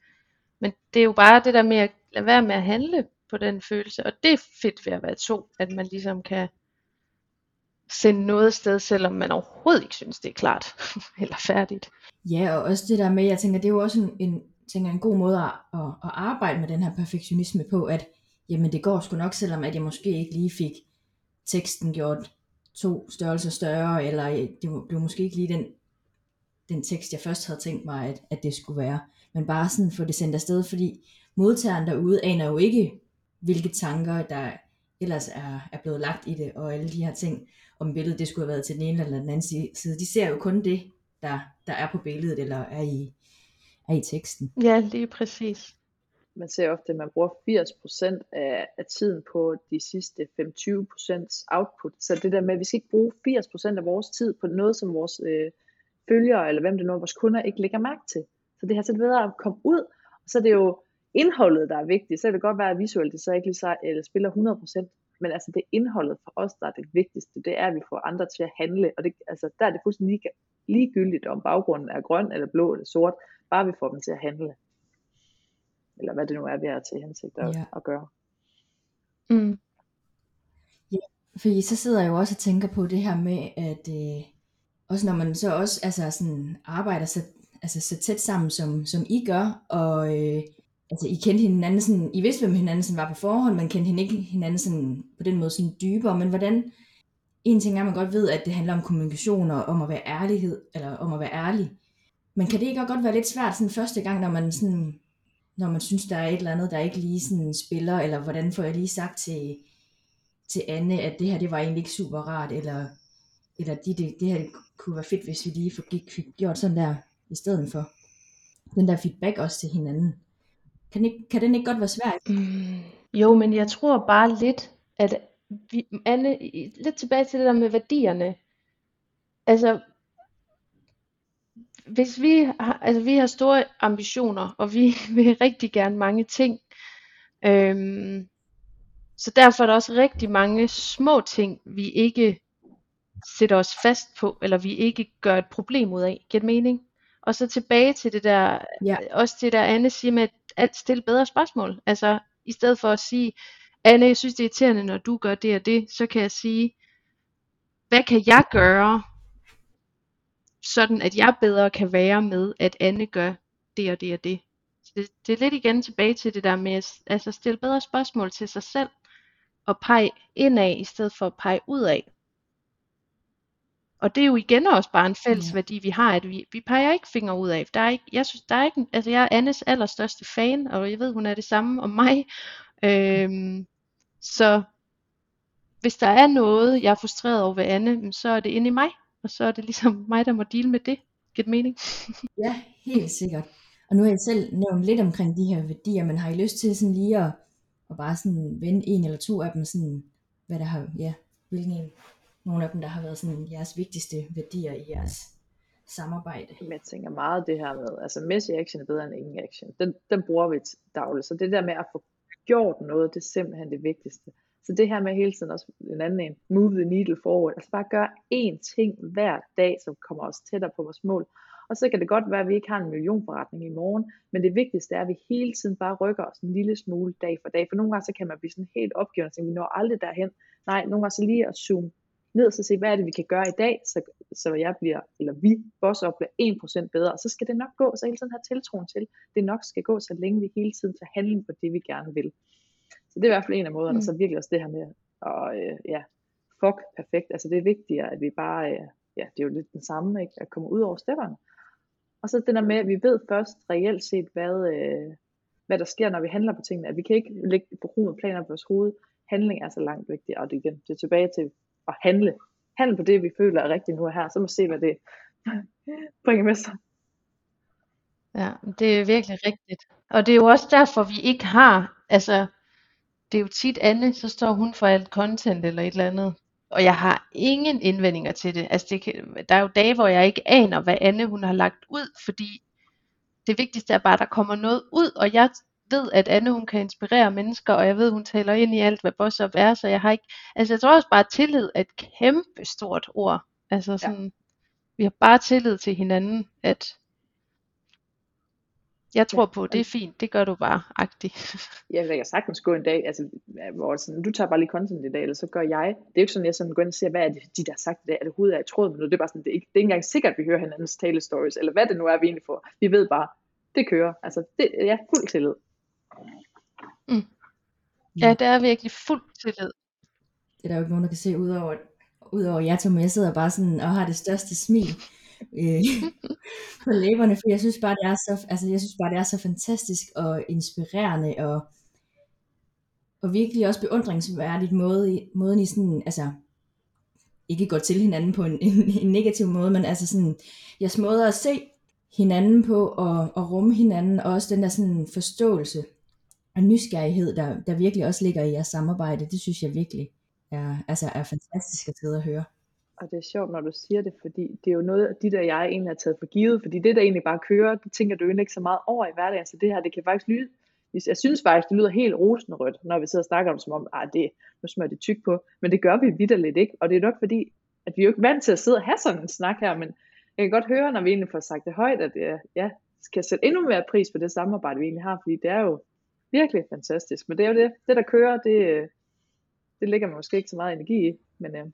men det er jo bare det der med at lade være med at handle på den følelse. Og det er fedt ved at være to, at man ligesom kan sende noget sted, selvom man overhovedet ikke synes, det er klart eller færdigt. Ja, og også det der med, jeg tænker, det er jo også en, en, tænker, en god måde at, at, at arbejde med den her perfektionisme på, at jamen det går sgu nok, selvom at jeg måske ikke lige fik teksten gjort to størrelser større, eller øh, det blev måske ikke lige den, den tekst, jeg først havde tænkt mig, at, at det skulle være. Men bare sådan få det sendt afsted, fordi modtageren derude aner jo ikke, hvilke tanker, der ellers er, er blevet lagt i det, og alle de her ting, om billedet det skulle have været til den ene eller den anden side. De ser jo kun det, der, der er på billedet, eller er i, er i teksten. Ja, lige præcis. Man ser ofte, at man bruger 80% af, af tiden på de sidste 25% output. Så det der med, at vi skal ikke bruge 80% af vores tid på noget, som vores øh, følgere, eller hvem det nu er, vores kunder ikke lægger mærke til. Så det har så bedre at komme ud, og så er det jo indholdet, der er vigtigt. Så kan det godt være, at visuelt det så ikke lige så, eller spiller 100%, men altså det indholdet for os, der er det vigtigste, det er, at vi får andre til at handle, og det, altså, der er det fuldstændig ligegyldigt, om baggrunden er grøn, eller blå, eller sort, bare vi får dem til at handle. Eller hvad det nu er, vi har til hensigt at, ja. at gøre. Mm. Ja, fordi så sidder jeg jo også og tænker på det her med, at øh, også når man så også altså sådan arbejder så, altså så tæt sammen, som, som I gør, og øh, altså I kendte hinanden sådan, I vidste, hvem hinanden sådan var på forhånd, man kendte hende ikke hinanden sådan, på den måde sådan dybere, men hvordan, en ting er, at man godt ved, at det handler om kommunikation og om at være ærlighed, eller om at være ærlig. Men kan det ikke også godt være lidt svært sådan første gang, når man sådan, når man synes, der er et eller andet, der ikke lige sådan spiller, eller hvordan får jeg lige sagt til, til Anne, at det her, det var egentlig ikke super rart, eller, eller de, det, det her kunne være fedt, hvis vi lige fik, fik gjort sådan der, i stedet for den der feedback også til hinanden. Kan, ikke, kan den ikke godt være svær? Mm, jo, men jeg tror bare lidt, at vi, Anne, lidt tilbage til det der med værdierne. Altså, hvis vi har, altså vi har store ambitioner, og vi vil rigtig gerne mange ting, øhm, så derfor er der også rigtig mange små ting, vi ikke sætter os fast på, eller vi ikke gør et problem ud af. Giver mening? Og så tilbage til det der, ja. også det der Anne siger med at stille bedre spørgsmål. Altså i stedet for at sige, Anne, jeg synes det er irriterende, når du gør det og det, så kan jeg sige, hvad kan jeg gøre, sådan at jeg bedre kan være med, at Anne gør det og det og det. Så det, det er lidt igen tilbage til det der med at altså stille bedre spørgsmål til sig selv, og pege indad, i stedet for at pege ud af. Og det er jo igen også bare en fælles ja. værdi, vi har, at vi, vi peger ikke fingre ud af. Der er ikke, jeg synes, der er ikke, altså jeg er Annes allerstørste fan, og jeg ved, hun er det samme om mig. Øhm, så hvis der er noget, jeg er frustreret over ved Anne, så er det inde i mig, og så er det ligesom mig, der må deal med det. Giver det mening? ja, helt sikkert. Og nu har jeg selv nævnt lidt omkring de her værdier, men har I lyst til sådan lige at, at bare sådan vende en eller to af dem, sådan, hvad der har, ja, hvilken en nogle af dem, der har været sådan jeres vigtigste værdier i jeres samarbejde? Jeg tænker meget det her med, altså messy action er bedre end ingen action. Den, den bruger vi dagligt. Så det der med at få gjort noget, det er simpelthen det vigtigste. Så det her med hele tiden også en anden en, move the needle forward. Altså bare gøre én ting hver dag, som kommer os tættere på vores mål. Og så kan det godt være, at vi ikke har en millionforretning i morgen, men det vigtigste er, at vi hele tiden bare rykker os en lille smule dag for dag. For nogle gange så kan man blive sådan helt opgivende og vi når aldrig derhen. Nej, nogle gange så lige at zoome ned og så se, hvad er det, vi kan gøre i dag, så, så jeg bliver, eller vi, boss op, bliver 1% bedre, og så skal det nok gå, så hele tiden have tiltroen til, det nok skal gå, så længe vi hele tiden tager handling på det, vi gerne vil. Så det er i hvert fald en af måderne, mm. og så virkelig også det her med, og øh, ja, fuck, perfekt, altså det er vigtigere, at vi bare, øh, ja, det er jo lidt den samme, ikke, at komme ud over stepperne. Og så det der med, at vi ved først reelt set, hvad, øh, hvad der sker, når vi handler på tingene, at vi kan ikke lægge på planer på vores hoved, handling er så langt vigtigt, og det igen, det er tilbage til at handle. Handle på det, vi føler er rigtigt nu og her, så må vi se, hvad det bringer med sig. Ja, det er virkelig rigtigt. Og det er jo også derfor, vi ikke har, altså, det er jo tit Anne, så står hun for alt content eller et eller andet. Og jeg har ingen indvendinger til det. Altså det kan, der er jo dage, hvor jeg ikke aner, hvad Anne hun har lagt ud, fordi det vigtigste er bare, at der kommer noget ud, og jeg ved, at Anne hun kan inspirere mennesker, og jeg ved, hun taler ind i alt, hvad boss up er, så jeg har ikke, altså jeg tror også bare, at tillid er et kæmpe stort ord. Altså sådan, ja. vi har bare tillid til hinanden, at jeg tror på, det er fint, det gør du bare, agtigt. ja, jeg kan sagtens gå en dag, altså, hvor sådan, du tager bare lige content i dag, eller så gør jeg. Det er jo ikke sådan, at jeg sådan går ind og ser, hvad er det, de der har sagt i dag, er det hovedet er i tråd med noget, det er bare sådan, det er, ikke, det er ikke engang sikkert, at vi hører hinandens tale stories, eller hvad det nu er, vi egentlig får. Vi ved bare, det kører. Altså, det, ja, fuld tillid. Mm. Ja, det er virkelig fuld tillid. Det er der jo ikke nogen, der kan se ud over, ud over jer to, men jeg sidder bare sådan og har det største smil øh, på læberne, for jeg synes bare, det er så, altså, jeg synes bare, det er så fantastisk og inspirerende og, og virkelig også beundringsværdigt måde, måden I sådan, altså, ikke går til hinanden på en, en, en negativ måde, men altså sådan, jeres måde at se hinanden på og, og rumme hinanden, og også den der sådan forståelse og nysgerrighed, der, der virkelig også ligger i jeres samarbejde, det synes jeg virkelig er, altså er fantastisk at sidde og høre. Og det er sjovt, når du siger det, fordi det er jo noget, de der jeg egentlig har taget for givet, fordi det der egentlig bare kører, det tænker du ikke så meget over i hverdagen, så det her, det kan faktisk lyde, jeg synes faktisk, det lyder helt rosenrødt, når vi sidder og snakker om, som om, ah, det, nu smører det tyk på, men det gør vi vidderligt ikke, og det er nok fordi, at vi er jo ikke vant til at sidde og have sådan en snak her, men jeg kan godt høre, når vi egentlig får sagt det højt, at jeg ja, skal sætte endnu mere pris på det samarbejde, vi egentlig har, fordi det er jo virkelig fantastisk. Men det er jo det, det der kører, det, øh, det ligger man måske ikke så meget energi i, men øh,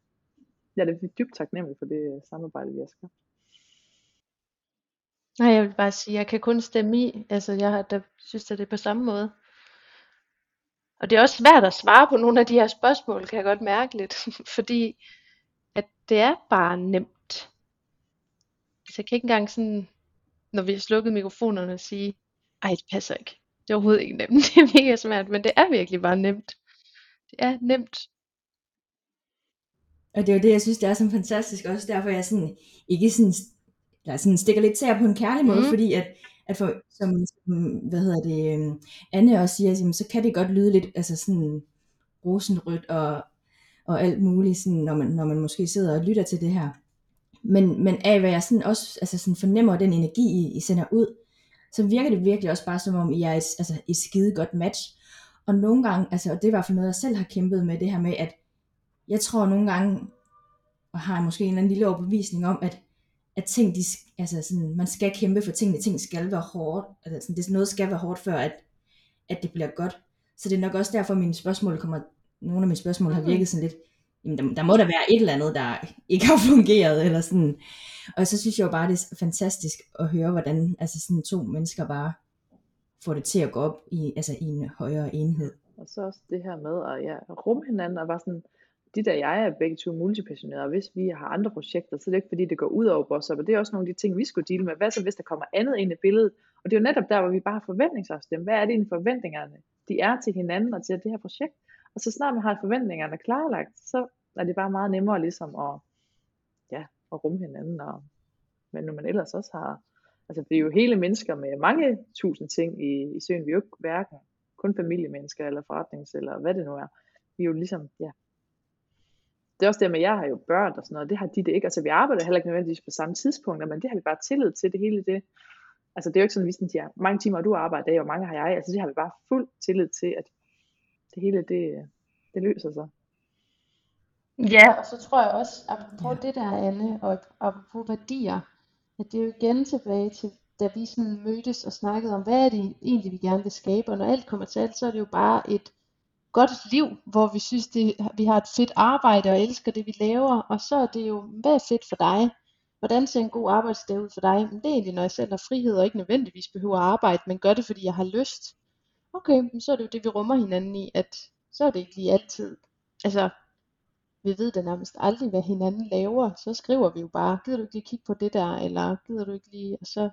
jeg er dybt taknemmelig for det øh, samarbejde, vi har skabt. Nej, jeg vil bare sige, jeg kan kun stemme i. Altså, jeg har, der synes, at det er på samme måde. Og det er også svært at svare på nogle af de her spørgsmål, kan jeg godt mærke lidt. Fordi at det er bare nemt. Så jeg kan ikke engang sådan, når vi har slukket mikrofonerne, sige, ej det passer ikke. Det er overhovedet ikke nemt. Det er mega svært, men det er virkelig bare nemt. Det er nemt. Og det er jo det, jeg synes, det er så fantastisk. Også derfor, jeg sådan, ikke sådan, eller sådan stikker lidt til på en kærlig måde, mm. fordi at, at for, som, hvad hedder det, øhm, Anne også siger, så kan det godt lyde lidt, altså sådan rosenrødt og, og alt muligt, sådan, når, man, når man måske sidder og lytter til det her. Men, men af hvad jeg sådan også altså sådan fornemmer den energi, I, I sender ud, så virker det virkelig også bare som om, I er et, altså et skide godt match. Og nogle gange, altså, og det er i hvert fald noget, jeg selv har kæmpet med, det her med, at jeg tror nogle gange, og har måske en eller anden lille overbevisning om, at, at ting, de, altså sådan, man skal kæmpe for tingene, ting skal være hårdt, altså sådan, det, noget skal være hårdt, før at, at det bliver godt. Så det er nok også derfor, mine spørgsmål kommer, nogle af mine spørgsmål har virket sådan lidt, jamen der, der må der være et eller andet, der ikke har fungeret, eller sådan. Og så synes jeg jo bare, det er fantastisk at høre, hvordan altså sådan to mennesker bare får det til at gå op i, altså i en højere enhed. Og så også det her med at ja, rumme hinanden, og bare sådan, de der jeg er begge to multipassionerede, og hvis vi har andre projekter, så er det ikke fordi, det går ud over os, og det er også nogle af de ting, vi skulle dele med. Hvad så, hvis der kommer andet ind i billedet? Og det er jo netop der, hvor vi bare har forventningsafstemt. Hvad er det egentlig forventningerne, de er til hinanden og til det her projekt? Og så snart man har forventningerne klarlagt, så er det bare meget nemmere ligesom at, ja, at rumme hinanden. Og, men når man ellers også har, altså vi er jo hele mennesker med mange tusind ting i, i søen. Vi er jo ikke hverken kun familiemennesker eller forretnings, eller hvad det nu er. Vi er jo ligesom, ja, det er også det med, at jeg har jo børn og sådan noget, det har de det ikke. Altså vi arbejder heller ikke nødvendigvis på samme tidspunkt, men det har vi bare tillid til, det hele det. Altså det er jo ikke sådan, at vi siger, mange timer du arbejder, og mange har jeg. Altså det har vi bare fuld tillid til, at det hele det, det løser sig. Ja, og så tror jeg også, apropos ja. det der, Anne, og apropos værdier, at det er jo igen tilbage til, da vi sådan mødtes og snakkede om, hvad er det egentlig, vi gerne vil skabe, og når alt kommer til alt, så er det jo bare et godt liv, hvor vi synes, det, vi har et fedt arbejde og elsker det, vi laver, og så er det jo, hvad er fedt for dig? Hvordan ser en god arbejdsdag ud for dig? Men det er egentlig, når jeg selv har frihed og ikke nødvendigvis behøver at arbejde, men gør det, fordi jeg har lyst. Okay, så er det jo det, vi rummer hinanden i, at så er det ikke lige altid. Altså, vi ved da nærmest aldrig, hvad hinanden laver. Så skriver vi jo bare, gider du ikke lige kigge på det der, eller gider du ikke lige, og så,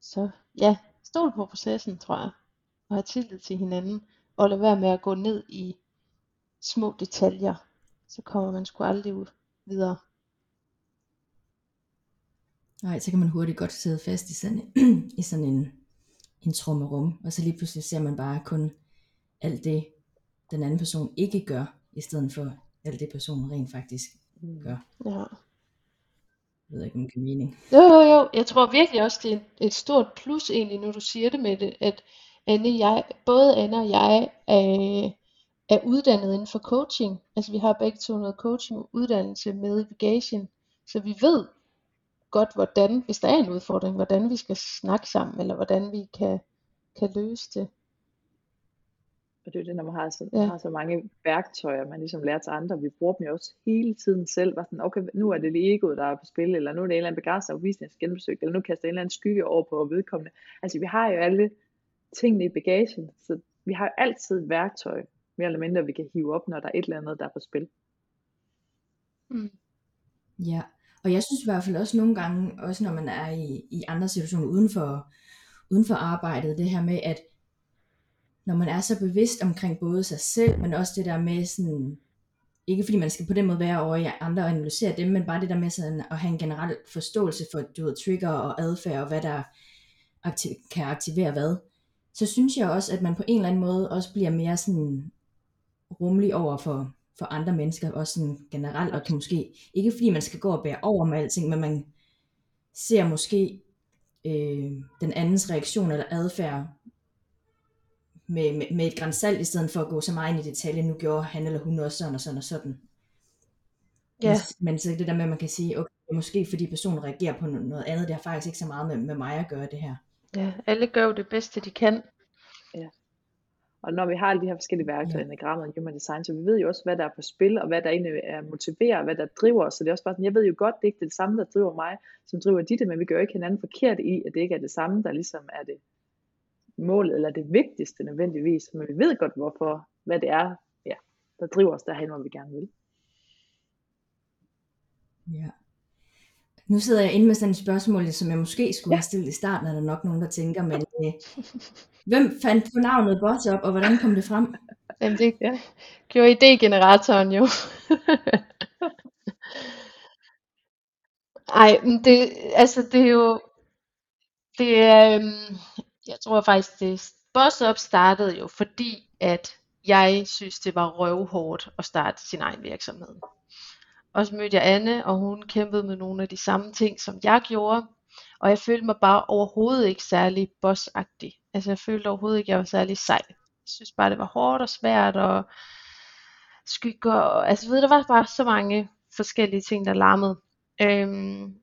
så ja, stol på processen, tror jeg, og have tillid til hinanden og lade være med at gå ned i små detaljer, så kommer man sgu aldrig ud videre. Nej, så kan man hurtigt godt sidde fast i sådan, i sådan en, en trummerum, og så lige pludselig ser man bare kun alt det, den anden person ikke gør, i stedet for alt det, personen rent faktisk mm. gør. Ja. Jeg ved ikke, om det giver mening. Jo, jo, jo. Jeg tror virkelig også, det er et stort plus egentlig, når du siger det med det, at Anne, jeg, både Anne og jeg er, er uddannet inden for coaching. Altså vi har begge to noget coaching uddannelse med i bagagen. Så vi ved godt, hvordan, hvis der er en udfordring, hvordan vi skal snakke sammen, eller hvordan vi kan, kan løse det. Og det er det, når man har så, ja. har så mange værktøjer, man ligesom lærer til andre. Vi bruger dem jo også hele tiden selv. Var sådan, okay, nu er det lige egoet, der er på spil, eller nu er det en eller anden skal genbesøge, eller nu kaster en eller anden skygge over på vedkommende. Altså vi har jo alle tingene i bagagen. Så vi har altid et værktøj, mere eller mindre, vi kan hive op, når der er et eller andet, der er på spil. Mm. Ja, og jeg synes i hvert fald også nogle gange, også når man er i, i andre situationer uden for, uden for arbejdet, det her med, at når man er så bevidst omkring både sig selv, men også det der med sådan, ikke fordi man skal på den måde være over i andre og analysere dem, men bare det der med sådan at have en generel forståelse for du ved, trigger og adfærd, og hvad der aktiv- kan aktivere hvad så synes jeg også, at man på en eller anden måde også bliver mere sådan rummelig over for, for andre mennesker, også sådan generelt, og kan måske, ikke fordi man skal gå og bære over med alting, men man ser måske øh, den andens reaktion eller adfærd med, med, med et grænsalt, i stedet for at gå så meget ind i detaljen, nu gjorde han eller hun også sådan og sådan og sådan. Ja. Men, men så det der med, at man kan sige, okay, måske fordi personen reagerer på noget andet, det har faktisk ikke så meget med, med mig at gøre det her. Ja, alle gør jo det bedste, de kan. Ja. Og når vi har alle de her forskellige værktøjer ja. i grammet og human design, så vi ved jo også, hvad der er på spil, og hvad der egentlig er motiverer, hvad der driver os. Så det er også bare sådan, jeg ved jo godt, det er ikke det samme, der driver mig, som driver dit, men vi gør jo ikke hinanden forkert i, at det ikke er det samme, der ligesom er det målet, eller det vigtigste nødvendigvis. Men vi ved godt, hvorfor, hvad det er, ja, der driver os derhen, hvor vi gerne vil. Ja. Nu sidder jeg inde med sådan et spørgsmål, som jeg måske skulle ja. have stillet i starten, er der nok nogen, der tænker, men øh, hvem fandt på navnet Boss op, og hvordan kom det frem? Jamen det ja. gjorde idégeneratoren jo. Ej, men det, altså det er jo, det er, øhm, jeg tror faktisk, det Boss Up startede jo, fordi at jeg synes, det var røvhårdt at starte sin egen virksomhed. Og så mødte jeg Anne, og hun kæmpede med nogle af de samme ting, som jeg gjorde. Og jeg følte mig bare overhovedet ikke særlig bossagtig. Altså jeg følte overhovedet ikke, at jeg var særlig sej. Jeg synes bare, det var hårdt og svært og skygger. Og, altså ved, der var bare så mange forskellige ting, der larmede. Øhm,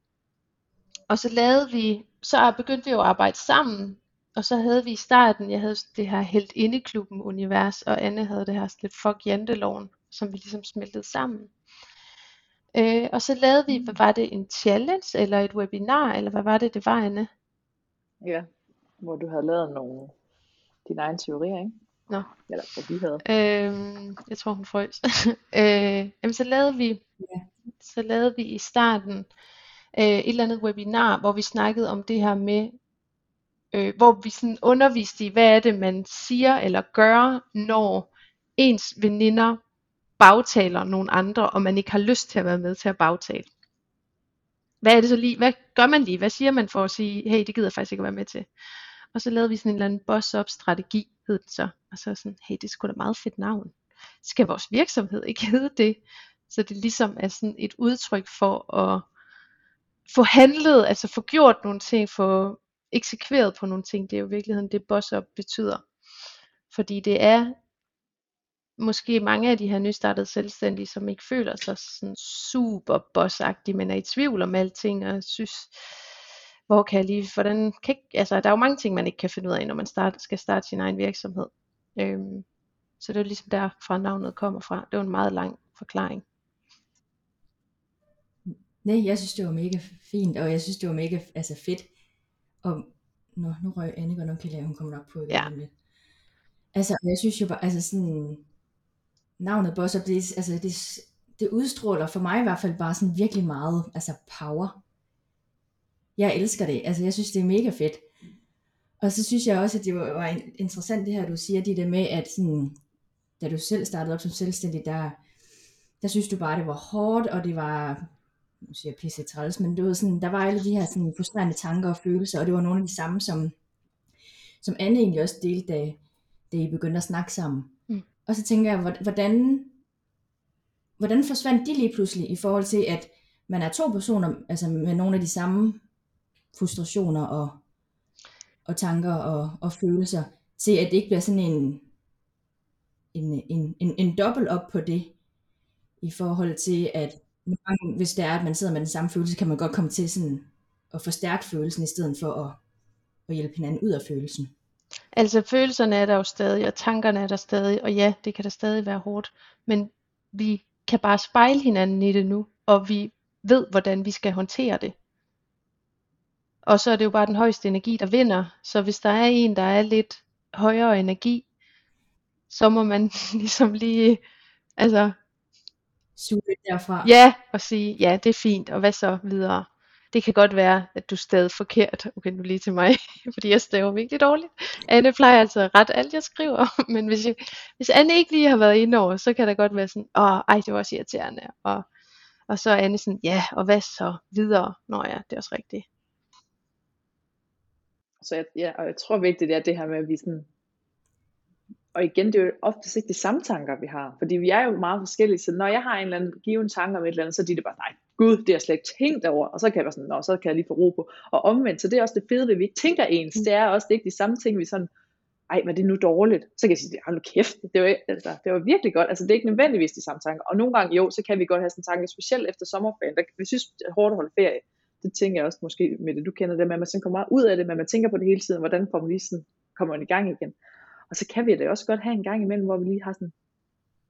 og så lavede vi, så begyndte vi jo at arbejde sammen. Og så havde vi i starten, jeg havde det her helt indeklubben univers, og Anne havde det her lidt fuck janteloven, som vi ligesom smeltede sammen. Øh, og så lavede vi, hvad var det, en challenge eller et webinar, eller hvad var det, det var, Anne? Ja, hvor du havde lavet nogle, dine egne teorier, ikke? Nå. Eller hvad vi havde. Øh, jeg tror, hun frøs. øh, jamen, så lavede vi, ja. så lavede vi i starten øh, et eller andet webinar, hvor vi snakkede om det her med, øh, hvor vi sådan underviste i, hvad er det, man siger eller gør, når ens veninder bagtaler nogle andre, og man ikke har lyst til at være med til at bagtale. Hvad er det så lige? Hvad gør man lige? Hvad siger man for at sige, hey, det gider jeg faktisk ikke at være med til? Og så lavede vi sådan en eller anden boss-up strategi, hed det så. Og så sådan, hey, det skulle sgu da meget fedt navn. Skal vores virksomhed ikke hedde det? Så det ligesom er sådan et udtryk for at få handlet, altså få gjort nogle ting, få eksekveret på nogle ting. Det er jo i virkeligheden det boss-up betyder. Fordi det er måske mange af de her nystartede selvstændige, som ikke føler sig sådan super bossagtige, men er i tvivl om alting, og synes, hvor kan jeg lige, hvordan, kan ikke, altså der er jo mange ting, man ikke kan finde ud af, når man start, skal starte sin egen virksomhed. Øhm, så det er ligesom derfra navnet kommer fra. Det var en meget lang forklaring. Nej, jeg synes det var mega fint, og jeg synes det var mega altså fedt. Og nå, nu røg Anne godt nok lade, hun kommer nok på ja. lidt. Altså, jeg synes jo bare, altså sådan, navnet Boss Up, det, altså det, det udstråler for mig i hvert fald bare sådan virkelig meget altså power. Jeg elsker det. Altså jeg synes det er mega fedt. Og så synes jeg også, at det var, var interessant det her, du siger, det der med, at sådan, da du selv startede op som selvstændig, der, der synes du bare, det var hårdt, og det var, nu siger jeg pisse træls, men det var sådan, der var alle de her sådan, frustrerende tanker og følelser, og det var nogle af de samme, som, som Anne egentlig også delte, da, da I begyndte at snakke sammen. Og så tænker jeg, hvordan, hvordan forsvandt de lige pludselig i forhold til, at man er to personer, altså med nogle af de samme frustrationer og, og tanker og, og følelser, til at det ikke bliver sådan en, en, en, en, en dobbelt op på det, i forhold til, at hvis det er, at man sidder med den samme følelse, kan man godt komme til sådan at forstærke følelsen, i stedet for at, at hjælpe hinanden ud af følelsen. Altså følelserne er der jo stadig, og tankerne er der stadig, og ja, det kan da stadig være hårdt, men vi kan bare spejle hinanden i det nu, og vi ved, hvordan vi skal håndtere det. Og så er det jo bare den højeste energi, der vinder. Så hvis der er en, der er lidt højere energi, så må man ligesom lige, altså... Suge derfra. Ja, og sige, ja, det er fint, og hvad så videre det kan godt være, at du stadig forkert. Okay, nu lige til mig, fordi jeg staver virkelig dårligt. Anne plejer altså at rette alt, jeg skriver. Men hvis, jeg, hvis Anne ikke lige har været inde over, så kan der godt være sådan, åh, ej, det var også irriterende. Og, og så er Anne sådan, ja, og hvad så videre? Nå ja, det er også rigtigt. Så jeg, ja, og jeg tror vigtigt, det er det her med, at vi sådan, og igen, det er jo oftest ikke de samme tanker, vi har, fordi vi er jo meget forskellige, så når jeg har en eller anden given tanke om et eller andet, så er de det bare, nej, gud, det er slet ikke tænkt over, og så kan jeg være sådan, Nå, så kan jeg lige få ro på. Og omvendt, så det er også det fede ved, at vi ikke tænker ens, det er også det er ikke de samme ting, vi sådan, ej, var det nu dårligt? Så kan jeg sige, hold nu kæft, det var, altså, det var virkelig godt, altså det er ikke nødvendigvis de samme tanker, og nogle gange jo, så kan vi godt have sådan en tanke, specielt efter sommerferien, der, vi synes, det er hårdt at holde ferie, det tænker jeg også måske med det, du kender det at man sådan kommer meget ud af det, men man tænker på det hele tiden, hvordan får man lige sådan, kommer man i gang igen. Og så kan vi det også godt have en gang imellem, hvor vi lige har sådan,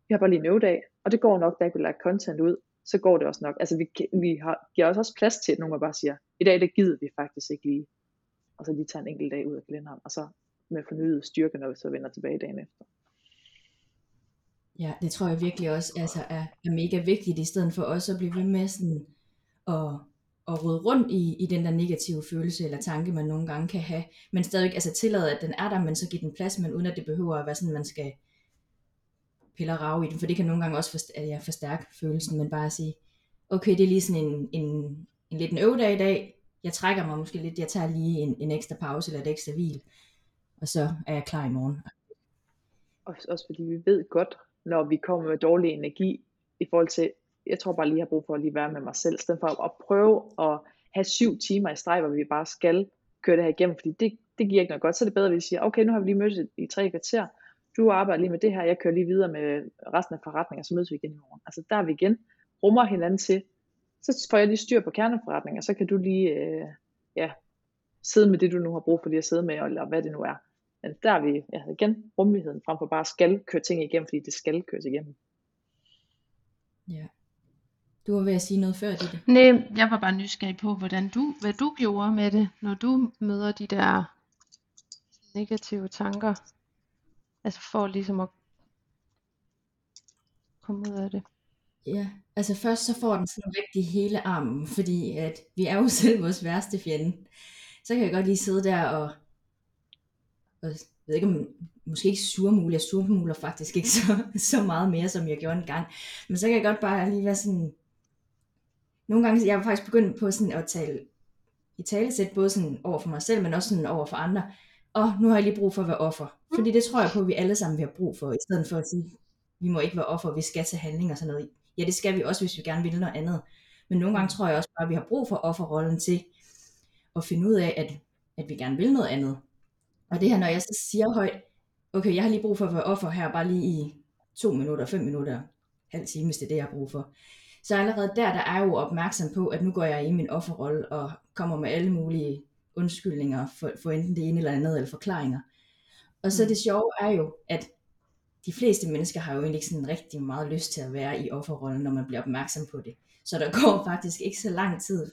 vi har bare lige en dag, og det går nok, da jeg kunne lagt content ud, så går det også nok. Altså vi, vi har, giver også, også plads til, at nogen bare siger, i dag det gider vi faktisk ikke lige. Og så lige tager en enkelt dag ud af kalenderen, og så med fornyet styrke, når vi så vender tilbage dagen efter. Ja, det tror jeg virkelig også altså, er, er mega vigtigt, i stedet for også at blive ved med sådan, at, at rydde rundt i, i den der negative følelse eller tanke, man nogle gange kan have, men stadig altså tillade, at den er der, men så give den plads, men uden at det behøver at være sådan, man skal piller rave i den, for det kan nogle gange også forstærke, ja, forstærke følelsen, men bare at sige, okay, det er lige sådan en, en, en lidt en øvedag i dag, jeg trækker mig måske lidt, jeg tager lige en, en ekstra pause eller et ekstra hvil, og så er jeg klar i morgen. Også, også fordi vi ved godt, når vi kommer med dårlig energi, i forhold til, jeg tror bare lige, jeg har brug for at lige være med mig selv, stedet for at prøve at have syv timer i streg, hvor vi bare skal køre det her igennem, fordi det, det giver ikke noget godt. Så er det bedre, at vi siger, okay, nu har vi lige mødt i tre kvarter, du arbejder lige med det her, jeg kører lige videre med resten af forretningen, så mødes vi igen i morgen. Altså der er vi igen, rummer hinanden til, så får jeg lige styr på kerneforretningen, og så kan du lige øh, ja, sidde med det, du nu har brug for lige at sidde med, eller hvad det nu er. Men der er vi ja, igen rummeligheden frem for bare skal køre ting igennem, fordi det skal køres igennem. Ja. Du var ved at sige noget før, det. Nej, jeg var bare nysgerrig på, hvordan du, hvad du gjorde med det, når du møder de der negative tanker. Altså for ligesom at komme ud af det. Ja, altså først så får den sådan rigtig hele armen, fordi at vi er jo selv vores værste fjende. Så kan jeg godt lige sidde der og, og jeg ved ikke om, måske ikke surmule, jeg surmuler faktisk ikke så, så meget mere, som jeg gjorde en gang. Men så kan jeg godt bare lige være sådan, nogle gange, jeg har faktisk begyndt på sådan at tale, i talesæt, både sådan over for mig selv, men også sådan over for andre. Og nu har jeg lige brug for at være offer. Fordi det tror jeg på, at vi alle sammen vil have brug for, i stedet for at sige, vi må ikke være offer, vi skal til handling og sådan noget. Ja, det skal vi også, hvis vi gerne vil noget andet. Men nogle gange tror jeg også bare, at vi har brug for offerrollen til at finde ud af, at, at vi gerne vil noget andet. Og det her, når jeg så siger højt, okay, jeg har lige brug for at være offer her, bare lige i to minutter, fem minutter, halv time, hvis det er det, jeg har brug for. Så allerede der, der er jeg jo opmærksom på, at nu går jeg i min offerrolle og kommer med alle mulige undskyldninger for, for enten det ene eller andet, eller forklaringer. Og så mm. det sjove er jo, at de fleste mennesker har jo egentlig ikke sådan rigtig meget lyst til at være i offerrollen, når man bliver opmærksom på det. Så der går faktisk ikke så lang tid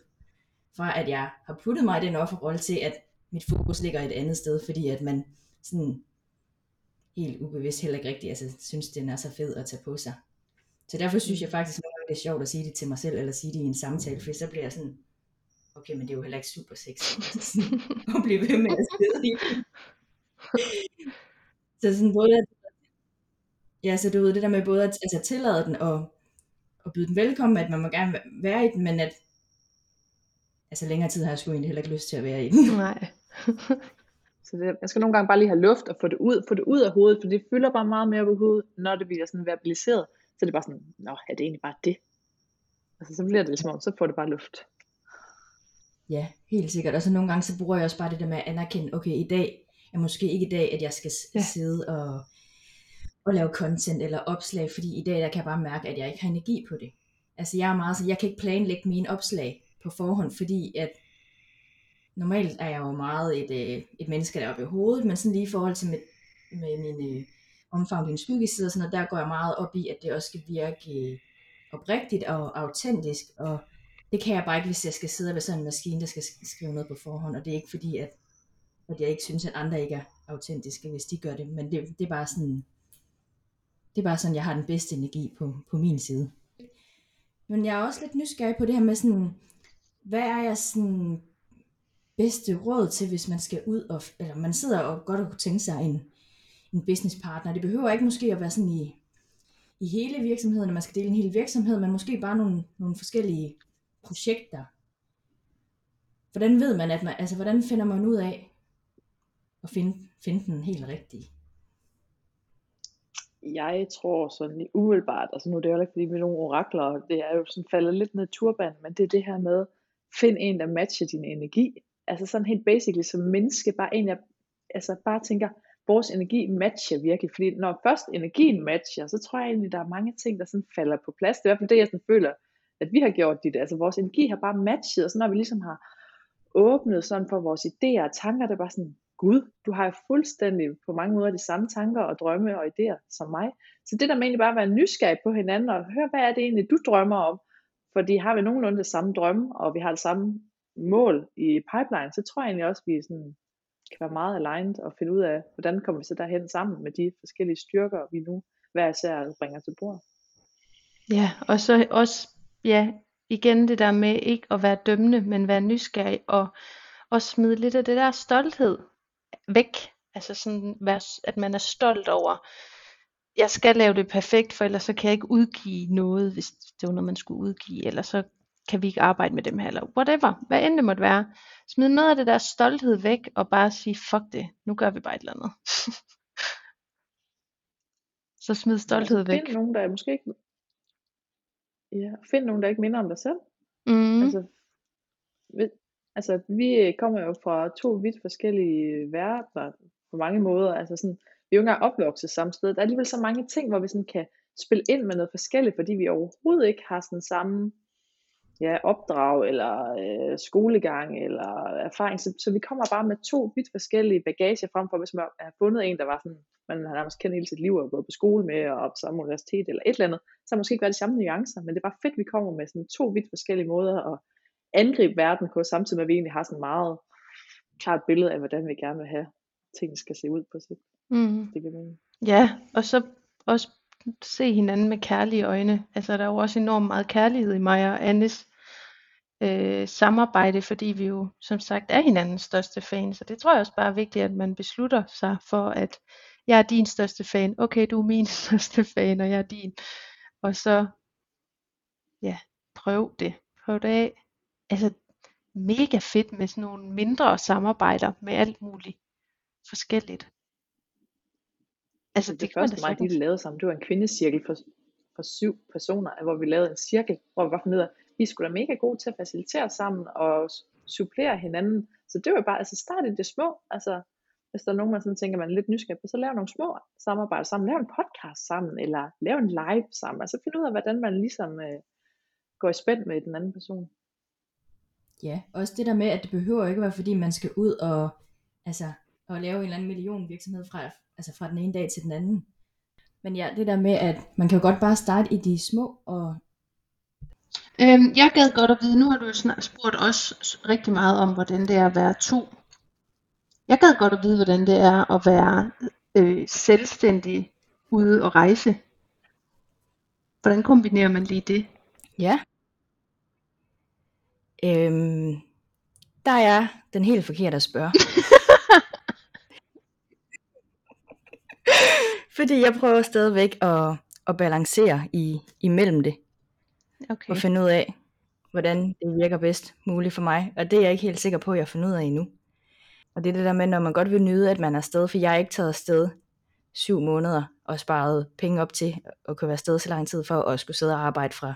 fra, at jeg har puttet mig i den offerrolle til, at mit fokus ligger et andet sted, fordi at man sådan helt ubevidst heller ikke rigtig altså, synes, den er så fed at tage på sig. Så derfor synes jeg faktisk, at det er sjovt at sige det til mig selv, eller sige det i en samtale, for så bliver jeg sådan, okay, men det er jo heller ikke super sexy at blive ved med at sidde i. Så sådan både, ja, så du ved, det der med både at altså, tillade den og, og byde den velkommen, at man må gerne være i den, men at altså længere tid har jeg sgu egentlig heller ikke lyst til at være i den. Nej. Så det, man skal nogle gange bare lige have luft og få det ud, få det ud af hovedet, for det fylder bare meget mere på hovedet, når det bliver sådan verbaliseret. Så det er bare sådan, nå, er det egentlig bare det? Altså så bliver det ligesom så får det bare luft. Ja, helt sikkert. Og så nogle gange, så bruger jeg også bare det der med at anerkende, okay, i dag er måske ikke i dag, at jeg skal ja. sidde og, og lave content eller opslag, fordi i dag, der kan jeg bare mærke, at jeg ikke har energi på det. Altså jeg er meget så, jeg kan ikke planlægge mine opslag på forhånd, fordi at normalt er jeg jo meget et, øh, et menneske, der er oppe i hovedet, men sådan lige i forhold til med, med min øh, omfang din skyggeside og sådan noget, der går jeg meget op i, at det også skal virke øh, oprigtigt og autentisk, og det kan jeg bare ikke, hvis jeg skal sidde ved sådan en maskine, der skal skrive noget på forhånd, og det er ikke fordi, at, at jeg ikke synes, at andre ikke er autentiske, hvis de gør det, men det, det er bare sådan, det er bare sådan, jeg har den bedste energi på, på min side. Men jeg er også lidt nysgerrig på det her med sådan, hvad er jeg sådan bedste råd til, hvis man skal ud og, eller man sidder og godt og kunne tænke sig en, en businesspartner. Det behøver ikke måske at være sådan i, i hele virksomheden, at man skal dele en hel virksomhed, men måske bare nogle, nogle forskellige projekter. Hvordan ved man, at man, altså hvordan finder man ud af at finde, finde den helt rigtige? Jeg tror sådan lige umiddelbart, altså nu er det jo ikke fordi vi er nogle orakler, det er jo sådan faldet lidt ned i turban, men det er det her med, find en, der matcher din energi. Altså sådan helt basically som menneske, bare en, jeg altså bare tænker, vores energi matcher virkelig, fordi når først energien matcher, så tror jeg egentlig, der er mange ting, der sådan falder på plads. Det er i hvert fald det, jeg sådan føler, at vi har gjort dit. Altså vores energi har bare matchet, og så når vi ligesom har åbnet sådan for vores idéer og tanker, det er bare sådan, Gud, du har jo fuldstændig på mange måder de samme tanker og drømme og idéer som mig. Så det der med egentlig bare at være nysgerrig på hinanden og høre, hvad er det egentlig, du drømmer om? Fordi har vi nogenlunde det samme drømme, og vi har det samme mål i pipeline, så tror jeg egentlig også, at vi sådan kan være meget aligned og finde ud af, hvordan kommer vi så derhen sammen med de forskellige styrker, vi nu hver især bringer til bord. Ja, og så også ja, igen det der med ikke at være dømmende, men være nysgerrig og, og smide lidt af det der stolthed væk. Altså sådan, at man er stolt over, jeg skal lave det perfekt, for ellers så kan jeg ikke udgive noget, hvis det var noget, man skulle udgive, eller så kan vi ikke arbejde med dem her, eller whatever, hvad end det måtte være. Smid noget af det der stolthed væk, og bare sige, fuck det, nu gør vi bare et eller andet. så smid stolthed altså, væk. Find nogen, der er måske ikke... Ja, find nogen, der ikke minder om dig selv. Mm. Altså, ved, altså, vi kommer jo fra to vidt forskellige verdener på mange måder. Altså sådan, vi er jo ikke engang opvokset samme sted. Der er alligevel så mange ting, hvor vi sådan kan spille ind med noget forskelligt, fordi vi overhovedet ikke har sådan samme ja, opdrag, eller øh, skolegang, eller erfaring. Så, så vi kommer bare med to vidt forskellige bagager frem for, hvis man har fundet en, der var sådan, man har nærmest kendt hele sit liv og gået på skole med, og på samme universitet, eller et eller andet, så har måske ikke været de samme nuancer, men det er bare fedt, at vi kommer med sådan to vidt forskellige måder at angribe verden på, samtidig med, at vi egentlig har sådan meget klart billede af, hvordan vi gerne vil have, tingene skal se ud på sigt. Mm. Det kan Ja, og så også se hinanden med kærlige øjne. Altså der er jo også enormt meget kærlighed i mig og Annes øh, samarbejde, fordi vi jo som sagt er hinandens største fan. Så det tror jeg også bare er vigtigt, at man beslutter sig for, at jeg er din største fan. Okay, du er min største fan, og jeg er din. Og så, ja, prøv det. Prøv det af. Altså, mega fedt med sådan nogle mindre samarbejder med alt muligt forskelligt. Altså det, det første mig, de lavede sammen, det var en kvindecirkel for, for syv personer, hvor vi lavede en cirkel, hvor vi var fundet ud af, vi skulle da mega gode til at facilitere sammen og supplere hinanden. Så det var bare, altså start i det små, altså hvis der er nogen, man sådan tænker, man er lidt nysgerrig på, så lav nogle små samarbejder sammen, lav en podcast sammen, eller lav en live sammen, altså find ud af, hvordan man ligesom øh, går i spænd med den anden person. Ja, også det der med, at det behøver ikke være, fordi man skal ud og, altså, og lave en eller anden million virksomhed fra, altså fra den ene dag til den anden. Men ja, det der med, at man kan jo godt bare starte i de små og Øhm, jeg gad godt at vide, nu har du jo snart spurgt os rigtig meget om, hvordan det er at være to. Jeg gad godt at vide, hvordan det er at være øh, selvstændig ude og rejse. Hvordan kombinerer man lige det? Ja. Øhm, der er den helt forkerte at spørge. Fordi jeg prøver stadigvæk at, at balancere i, imellem det. Okay. Og finde ud af, hvordan det virker bedst muligt for mig. Og det er jeg ikke helt sikker på, at jeg har fundet ud af endnu. Og det er det der med, når man godt vil nyde, at man er afsted, for jeg er ikke taget afsted syv måneder og sparet penge op til at kunne være afsted så lang tid for at skulle sidde og arbejde fra,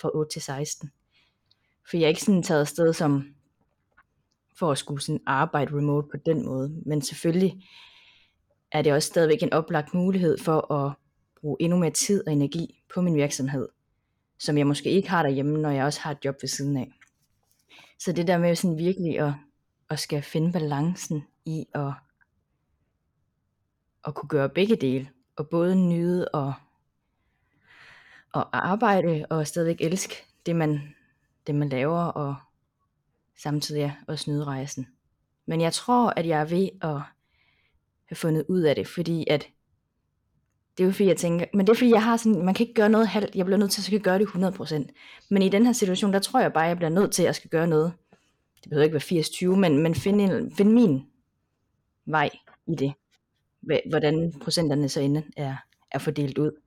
fra 8 til 16. For jeg er ikke sådan taget afsted som for at skulle sådan arbejde remote på den måde. Men selvfølgelig er det også stadigvæk en oplagt mulighed for at bruge endnu mere tid og energi på min virksomhed, som jeg måske ikke har derhjemme, når jeg også har et job ved siden af. Så det der med sådan virkelig at, at skal finde balancen i at, at kunne gøre begge dele, og både nyde og, og arbejde, og stadigvæk elske det man, det man laver, og samtidig også nyde rejsen. Men jeg tror, at jeg er ved at have fundet ud af det, fordi at det er jo fordi, jeg tænker, men det er fordi, jeg har sådan, man kan ikke gøre noget halvt, jeg bliver nødt til at skal gøre det 100%. Men i den her situation, der tror jeg bare, jeg bliver nødt til at skal gøre noget. Det behøver ikke være 80-20, men, men finde, en, finde min vej i det. Hvordan procenterne så inde er, er fordelt ud.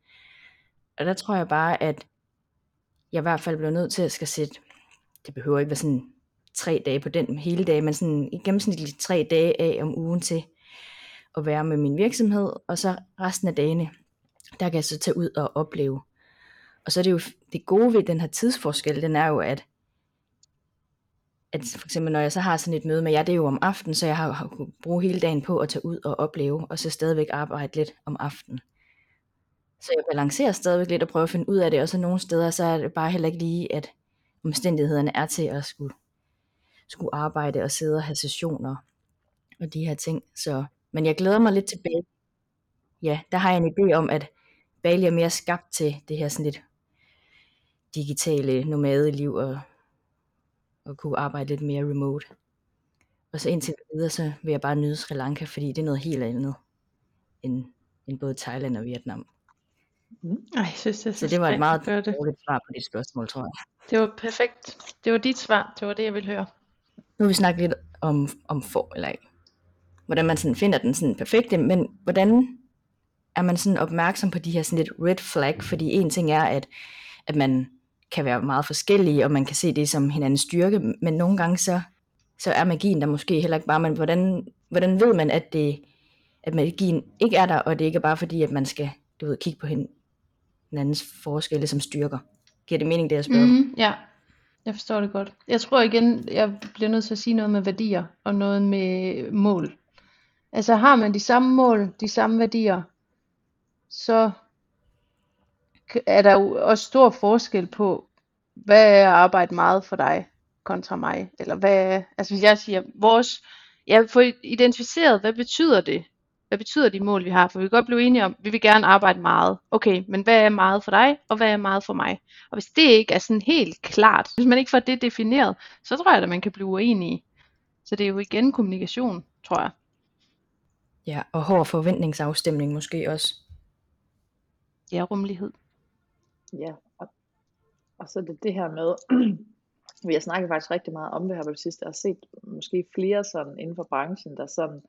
Og der tror jeg bare, at jeg i hvert fald bliver nødt til at skal sætte, det behøver ikke være sådan tre dage på den hele dag, men sådan i gennemsnitligt tre dage af om ugen til at være med min virksomhed, og så resten af dagene, der kan jeg så tage ud og opleve. Og så er det jo det gode ved den her tidsforskel, den er jo, at, at for eksempel når jeg så har sådan et møde med jer, det er jo om aftenen, så jeg har, har kunnet bruge hele dagen på at tage ud og opleve, og så stadigvæk arbejde lidt om aftenen. Så jeg balancerer stadigvæk lidt og prøver at finde ud af det, og så nogle steder, så er det bare heller ikke lige, at omstændighederne er til at skulle, skulle arbejde og sidde og have sessioner og de her ting. Så men jeg glæder mig lidt tilbage. Ja, der har jeg en idé om, at Bali er mere skabt til det her sådan lidt digitale nomadeliv og, og kunne arbejde lidt mere remote. Og så indtil videre, så vil jeg bare nyde Sri Lanka, fordi det er noget helt andet end, end både Thailand og Vietnam. Mm. Ej, jeg synes, det er så, så det var et meget dårligt svar på dit spørgsmål, tror jeg. Det var perfekt. Det var dit svar. Det var det, jeg ville høre. Nu har vi snakket lidt om, om for, eller hvordan man sådan finder den sådan perfekte, men hvordan er man sådan opmærksom på de her sådan lidt red flag, fordi en ting er, at, at man kan være meget forskellige, og man kan se det som hinandens styrke, men nogle gange så, så er magien der måske heller ikke bare, men hvordan, hvordan ved man, at, det, at magien ikke er der, og det ikke er bare fordi, at man skal du ved, kigge på hinandens forskelle som styrker. Giver det mening, det jeg spørger mm, Ja, jeg forstår det godt. Jeg tror igen, jeg bliver nødt til at sige noget med værdier, og noget med mål. Altså har man de samme mål, de samme værdier, så er der jo også stor forskel på, hvad er at arbejde meget for dig kontra mig, eller hvad, altså hvis jeg siger, vores, jeg får identificeret, hvad betyder det, hvad betyder de mål, vi har, for vi kan godt blive enige om, vi vil gerne arbejde meget, okay, men hvad er meget for dig, og hvad er meget for mig, og hvis det ikke er sådan helt klart, hvis man ikke får det defineret, så tror jeg, at man kan blive uenige, så det er jo igen kommunikation, tror jeg. Ja, og hård forventningsafstemning måske også. Ja, rummelighed. Ja, og, og så det, det her med, vi har snakket faktisk rigtig meget om det her på det sidste, og har set måske flere sådan inden for branchen, der sådan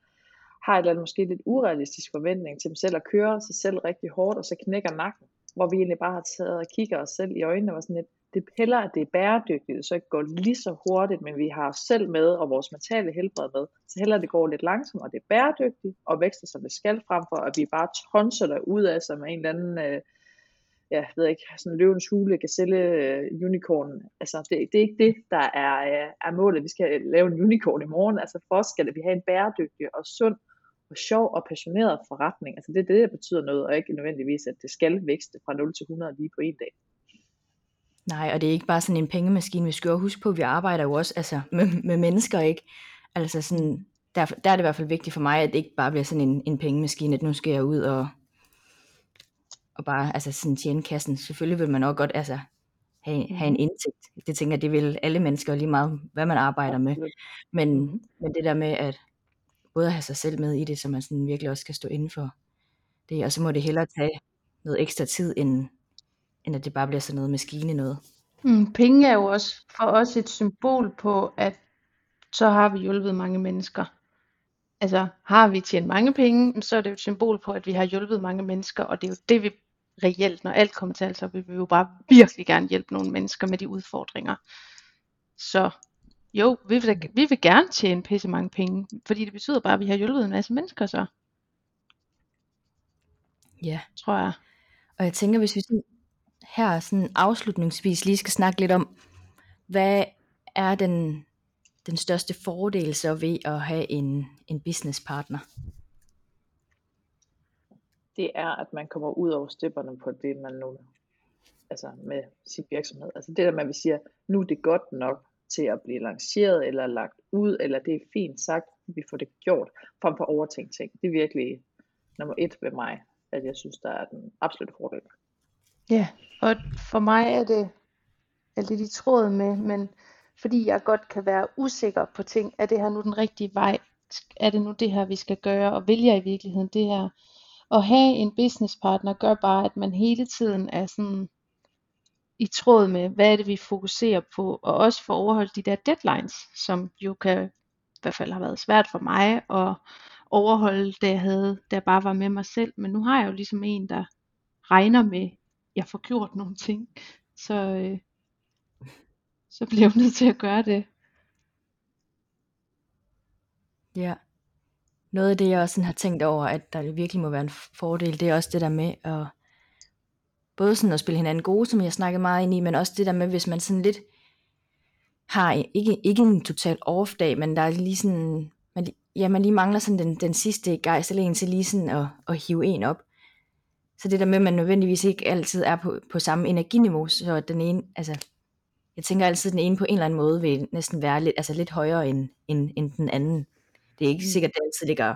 har et eller andet måske lidt urealistisk forventning til dem selv at køre sig selv rigtig hårdt, og så knækker nakken, hvor vi egentlig bare har taget og kigger os selv i øjnene og sådan lidt, det piller, at det er bæredygtigt, så ikke går lige så hurtigt, men vi har os selv med, og vores mentale helbred med, så heller det går lidt langsomt, og det er bæredygtigt, og vækster som det skal, frem for at vi bare tonser der ud af som en eller anden, øh, ja, jeg ved ikke, sådan løvens hule, gazelle, uh, unicorn, altså det, det er ikke det, der er, uh, er målet, vi skal lave en unicorn i morgen, altså for os skal vi have en bæredygtig og sund og sjov og passioneret forretning, altså det er det, der betyder noget, og ikke nødvendigvis, at det skal vækste fra 0 til 100 lige på en dag. Nej, og det er ikke bare sådan en pengemaskine. Vi skal jo huske på, at vi arbejder jo også altså, med, med mennesker, ikke? Altså sådan, der, der er det i hvert fald vigtigt for mig, at det ikke bare bliver sådan en, en pengemaskine, at nu skal jeg ud og, og bare altså sådan tjene kassen. Selvfølgelig vil man også godt altså, have, have en indtægt. Det tænker jeg, det vil alle mennesker lige meget, hvad man arbejder med. Men, mm-hmm. men det der med, at både at have sig selv med i det, så man sådan virkelig også skal stå inden for det, og så må det hellere tage noget ekstra tid, end, end at det bare bliver sådan noget maskine noget. Mm, penge er jo også for os et symbol på, at så har vi hjulpet mange mennesker. Altså har vi tjent mange penge, så er det jo et symbol på, at vi har hjulpet mange mennesker, og det er jo det, vi reelt, når alt kommer til alt, så vil vi jo bare virkelig gerne hjælpe nogle mennesker med de udfordringer. Så jo, vi vil, vi vil gerne tjene pisse mange penge, fordi det betyder bare, at vi har hjulpet en masse mennesker så. Ja. Tror jeg. Og jeg tænker, hvis vi sådan her sådan afslutningsvis lige skal snakke lidt om, hvad er den, den største fordel så ved at have en, en businesspartner? Det er, at man kommer ud over stepperne på det, man nu, altså med sin virksomhed. Altså det der med, at vi siger, nu er det godt nok til at blive lanceret, eller lagt ud, eller det er fint sagt, vi får det gjort, frem for overtænkt ting. Det er virkelig nummer et ved mig, at jeg synes, der er den absolutte fordel. Ja, og for mig er det, er lidt i tråd med, men fordi jeg godt kan være usikker på ting, er det her nu den rigtige vej? Er det nu det her, vi skal gøre? Og vil jeg i virkeligheden det her? At have en businesspartner gør bare, at man hele tiden er sådan i tråd med, hvad er det, vi fokuserer på, og også for overholdt de der deadlines, som jo kan i hvert fald har været svært for mig at overholde, da jeg, havde, da jeg bare var med mig selv. Men nu har jeg jo ligesom en, der regner med, jeg får gjort nogle ting, så, øh, så bliver jeg nødt til at gøre det. Ja. Noget af det, jeg også sådan har tænkt over, at der virkelig må være en fordel, det er også det der med at både sådan at spille hinanden gode, som jeg snakkede meget ind i, men også det der med, hvis man sådan lidt har ikke, ikke en total off-dag, men der er lige sådan, man, ja, man lige mangler sådan den, den sidste gejst, eller en til lige sådan at, at hive en op. Så det der med, at man nødvendigvis ikke altid er på, på samme energiniveau, så den ene, altså, jeg tænker altid, at den ene på en eller anden måde vil næsten være lidt, altså lidt højere end, end, end den anden. Det er ikke mm. sikkert, at det altid ligger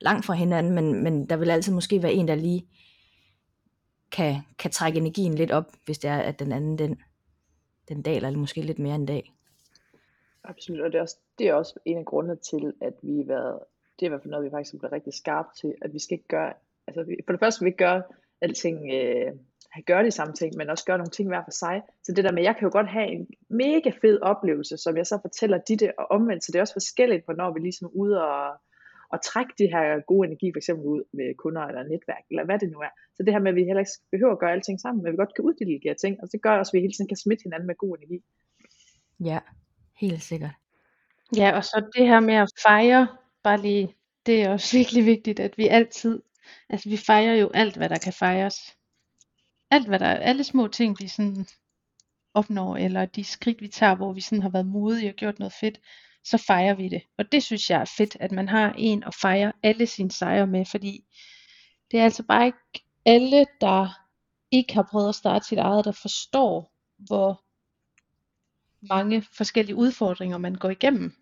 langt fra hinanden, men, men der vil altid måske være en, der lige kan, kan trække energien lidt op, hvis det er, at den anden, den, den daler eller måske lidt mere en dag. Absolut, og det er, også, det er også en af grundene til, at vi har været, det er i hvert fald noget, vi faktisk bliver rigtig skarpe til, at vi skal ikke gøre, altså for det første skal vi ikke gøre alting øh, gøre de samme ting, men også gøre nogle ting hver for sig. Så det der med, jeg kan jo godt have en mega fed oplevelse, som jeg så fortæller de det, og omvendt, så det er også forskelligt, hvornår vi ligesom er ude og, og trække de her gode energi, for eksempel ud med kunder eller netværk, eller hvad det nu er. Så det her med, at vi heller ikke behøver at gøre alting sammen, men vi godt kan uddelegere ting, og det gør også, at vi hele tiden kan smitte hinanden med god energi. Ja, helt sikkert. Ja, og så det her med at fejre, bare lige, det er også virkelig vigtigt, at vi altid, altså vi fejrer jo alt, hvad der kan fejres. Alt, hvad der, alle små ting, vi sådan opnår, eller de skridt, vi tager, hvor vi sådan har været modige og gjort noget fedt, så fejrer vi det. Og det synes jeg er fedt, at man har en at fejre alle sine sejre med, fordi det er altså bare ikke alle, der ikke har prøvet at starte sit eget, der forstår, hvor mange forskellige udfordringer, man går igennem.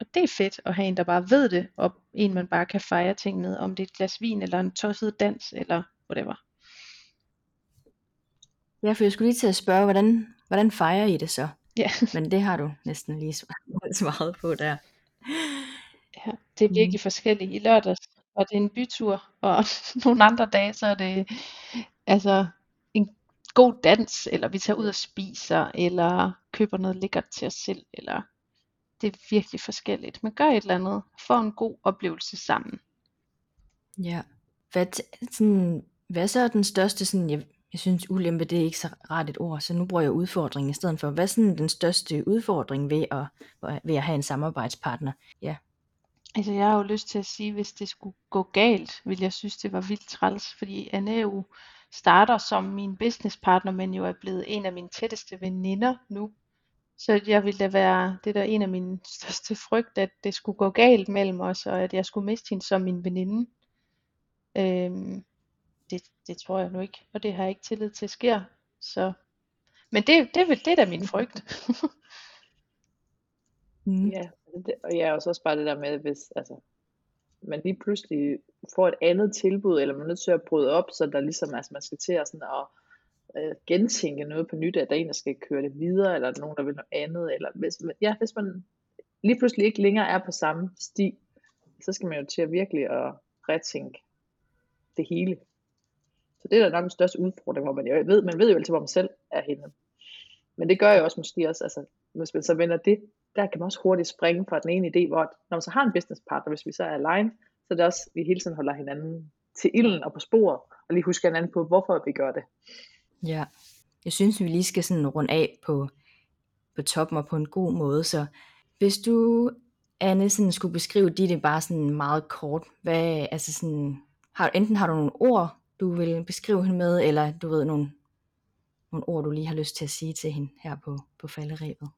Og det er fedt at have en, der bare ved det, og en, man bare kan fejre ting med, om det er et glas vin, eller en tosset dans, eller whatever. Ja, for jeg skulle lige til at spørge, hvordan, hvordan fejrer I det så? Ja. Men det har du næsten lige svaret på der. Ja, det er virkelig mm. forskelligt. I lørdags var det en bytur, og nogle andre dage, så er det altså en god dans, eller vi tager ud og spiser, eller køber noget lækkert til os selv, eller det er virkelig forskelligt. Men gør et eller andet, få en god oplevelse sammen. Ja. Hvad, sådan, hvad så er den største, sådan, jeg, jeg synes ulempe, det er ikke så rart et ord, så nu bruger jeg udfordring i stedet for. Hvad er sådan den største udfordring ved at, ved at have en samarbejdspartner? Ja. Altså jeg har jo lyst til at sige, hvis det skulle gå galt, ville jeg synes, det var vildt træls, fordi Anne jo starter som min businesspartner, men jo er blevet en af mine tætteste veninder nu. Så jeg ville da være, det der en af mine største frygt, at det skulle gå galt mellem os, og at jeg skulle miste hende som min veninde. Øhm, det, det tror jeg nu ikke, og det har jeg ikke tillid til sker. Så. Men det, det, det, det er da min frygt. mm. Ja, det, og ja, og så også bare det der med, hvis altså, man lige pludselig får et andet tilbud, eller man er nødt til at bryde op, så der ligesom, altså man skal til at, sådan at øh, gentænke noget på nyt, at der er en, der skal køre det videre, eller der er nogen, der vil noget andet, eller hvis, ja, hvis man lige pludselig ikke længere er på samme sti, så skal man jo til at virkelig at retænke det hele. Så det er da nok den største udfordring, hvor man jo ved, man ved jo altid, hvor man selv er henne. Men det gør jeg også måske også, altså, hvis man så vender det, der kan man også hurtigt springe fra den ene idé, hvor når man så har en business partner, hvis vi så er alene, så er det også, at vi hele tiden holder hinanden til ilden og på sporet, og lige husker hinanden på, hvorfor vi gør det. Ja, jeg synes, vi lige skal sådan runde af på, på toppen og på en god måde. Så hvis du, Anne, sådan skulle beskrive dit bare sådan meget kort, hvad, altså sådan, har, enten har du nogle ord, du vil beskrive hende med, eller du ved nogle, nogle ord, du lige har lyst til at sige til hende her på, på falderæbet.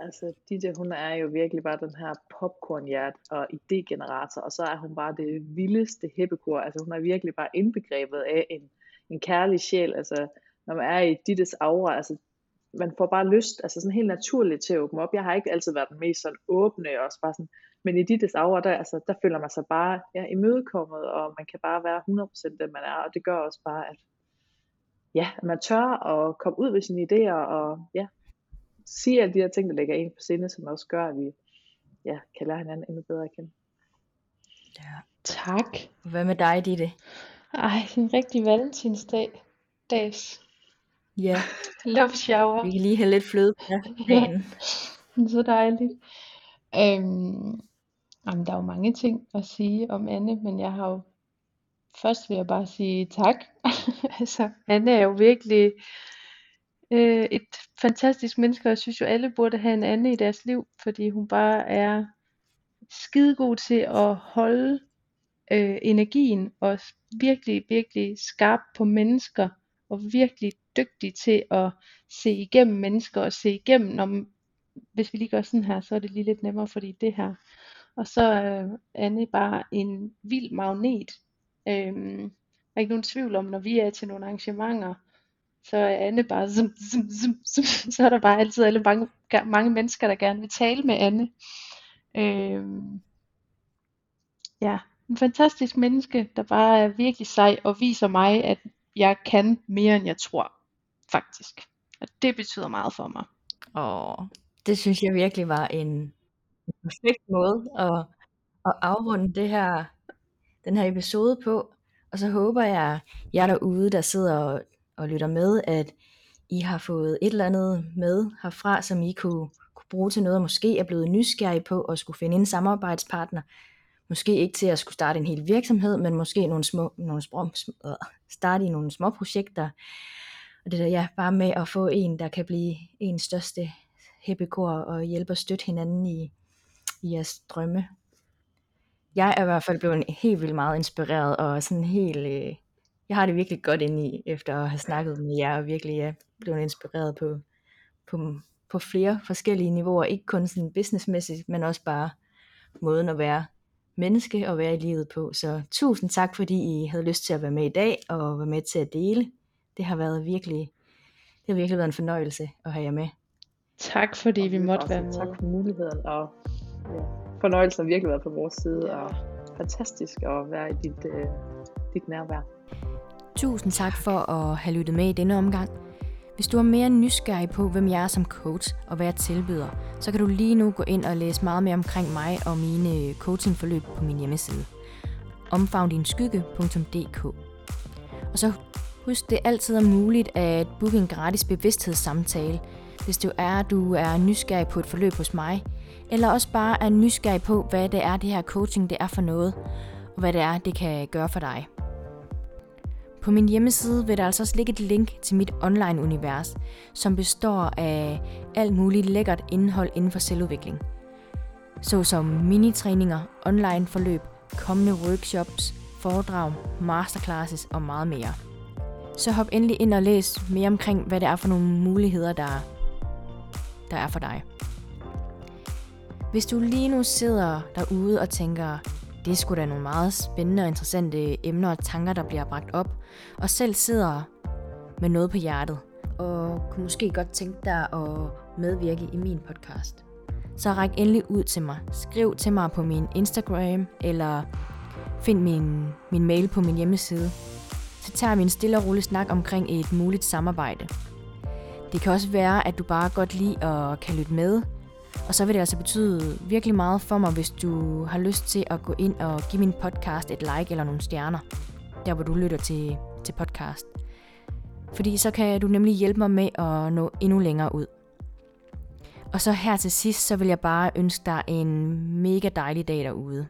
Altså, Ditte, hun er jo virkelig bare den her popcornhjert og idégenerator, og så er hun bare det vildeste heppekor. Altså, hun er virkelig bare indbegrebet af en, en kærlig sjæl. Altså, når man er i Dittes aura, altså, man får bare lyst, altså sådan helt naturligt til at åbne op. Jeg har ikke altid været den mest sådan åbne, og også bare sådan, men i Dittes aura, der, altså, der føler man sig bare ja, imødekommet, og man kan bare være 100% den man er, og det gør også bare, at ja, at man tør at komme ud med sine idéer, og ja, sige alle de her ting, der ligger en på sinde, som også gør, at vi ja, kan lære hinanden endnu bedre at kende. Ja. Tak. Hvad med dig, Ditte? Ej, en rigtig valentinsdag. Dags. Ja. Love shower. Vi kan lige have lidt fløde på dagen. ja. Så dejligt. Øhm, jamen, der er jo mange ting at sige om Anne, men jeg har jo først vil jeg bare sige tak. altså, Anne er jo virkelig øh, et fantastisk menneske, og jeg synes jo, alle burde have en Anne i deres liv, fordi hun bare er skidegod til at holde øh, energien, og virkelig, virkelig skarp på mennesker, og virkelig dygtig til at se igennem mennesker, og se igennem, når, hvis vi lige gør sådan her, så er det lige lidt nemmere, fordi det her. Og så er øh, Anne bare en vild magnet. Øhm, der er ikke nogen tvivl om, når vi er til nogle arrangementer, så er Anne bare, zum, zum, zum, zum, så er der bare altid alle mange, mange mennesker, der gerne vil tale med Anne. Øhm, ja, en fantastisk menneske, der bare er virkelig sej og viser mig, at jeg kan mere end jeg tror, faktisk. Og det betyder meget for mig. Åh, det synes jeg virkelig var en perfekt måde at, at afrunde det her, den her episode på. Og så håber jeg, jer derude, der sidder og, og lytter med, at I har fået et eller andet med herfra, som I kunne, kunne bruge til noget, og måske er blevet nysgerrige på at skulle finde en samarbejdspartner. Måske ikke til at skulle starte en hel virksomhed, men måske nogle små, nogle små, starte i nogle små projekter. Og det der, ja, bare med at få en, der kan blive en største heppekor og hjælpe og støtte hinanden i, i jeres drømme. Jeg er i hvert fald blevet helt vildt meget inspireret og sådan helt, øh, jeg har det virkelig godt inde i, efter at have snakket med jer og virkelig ja, blevet inspireret på, på, på flere forskellige niveauer, ikke kun sådan businessmæssigt, men også bare måden at være menneske og være i livet på. Så tusind tak, fordi I havde lyst til at være med i dag og være med til at dele. Det har været virkelig, det har virkelig været en fornøjelse at have jer med. Tak fordi og vi måtte være med. Tak for muligheden, og ja, fornøjelsen har virkelig været på vores side, ja. og fantastisk at være i dit, uh, dit nærvær. Tusind tak for at have lyttet med i denne omgang. Hvis du er mere nysgerrig på, hvem jeg er som coach og hvad jeg tilbyder, så kan du lige nu gå ind og læse meget mere omkring mig og mine øh, coachingforløb på min hjemmeside omfavndinskygge.dk Og så husk, det altid er muligt at booke en gratis bevidsthedssamtale, hvis du er, du er nysgerrig på et forløb hos mig, eller også bare er nysgerrig på, hvad det er, det her coaching det er for noget, og hvad det er, det kan gøre for dig. På min hjemmeside vil der altså også ligge et link til mit online-univers, som består af alt muligt lækkert indhold inden for selvudvikling. Såsom minitræninger, online-forløb, kommende workshops, foredrag, masterclasses og meget mere. Så hop endelig ind og læs mere omkring, hvad det er for nogle muligheder, der, der er for dig. Hvis du lige nu sidder derude og tænker, det er sgu da nogle meget spændende og interessante emner og tanker, der bliver bragt op, og selv sidder med noget på hjertet, og kunne måske godt tænke dig at medvirke i min podcast. Så ræk endelig ud til mig. Skriv til mig på min Instagram, eller find min, min mail på min hjemmeside. Så tager vi en stille og rolig snak omkring et muligt samarbejde. Det kan også være, at du bare godt lide at kan lytte med, og så vil det altså betyde virkelig meget for mig, hvis du har lyst til at gå ind og give min podcast et like eller nogle stjerner, der hvor du lytter til, til podcast. Fordi så kan du nemlig hjælpe mig med at nå endnu længere ud. Og så her til sidst, så vil jeg bare ønske dig en mega dejlig dag derude.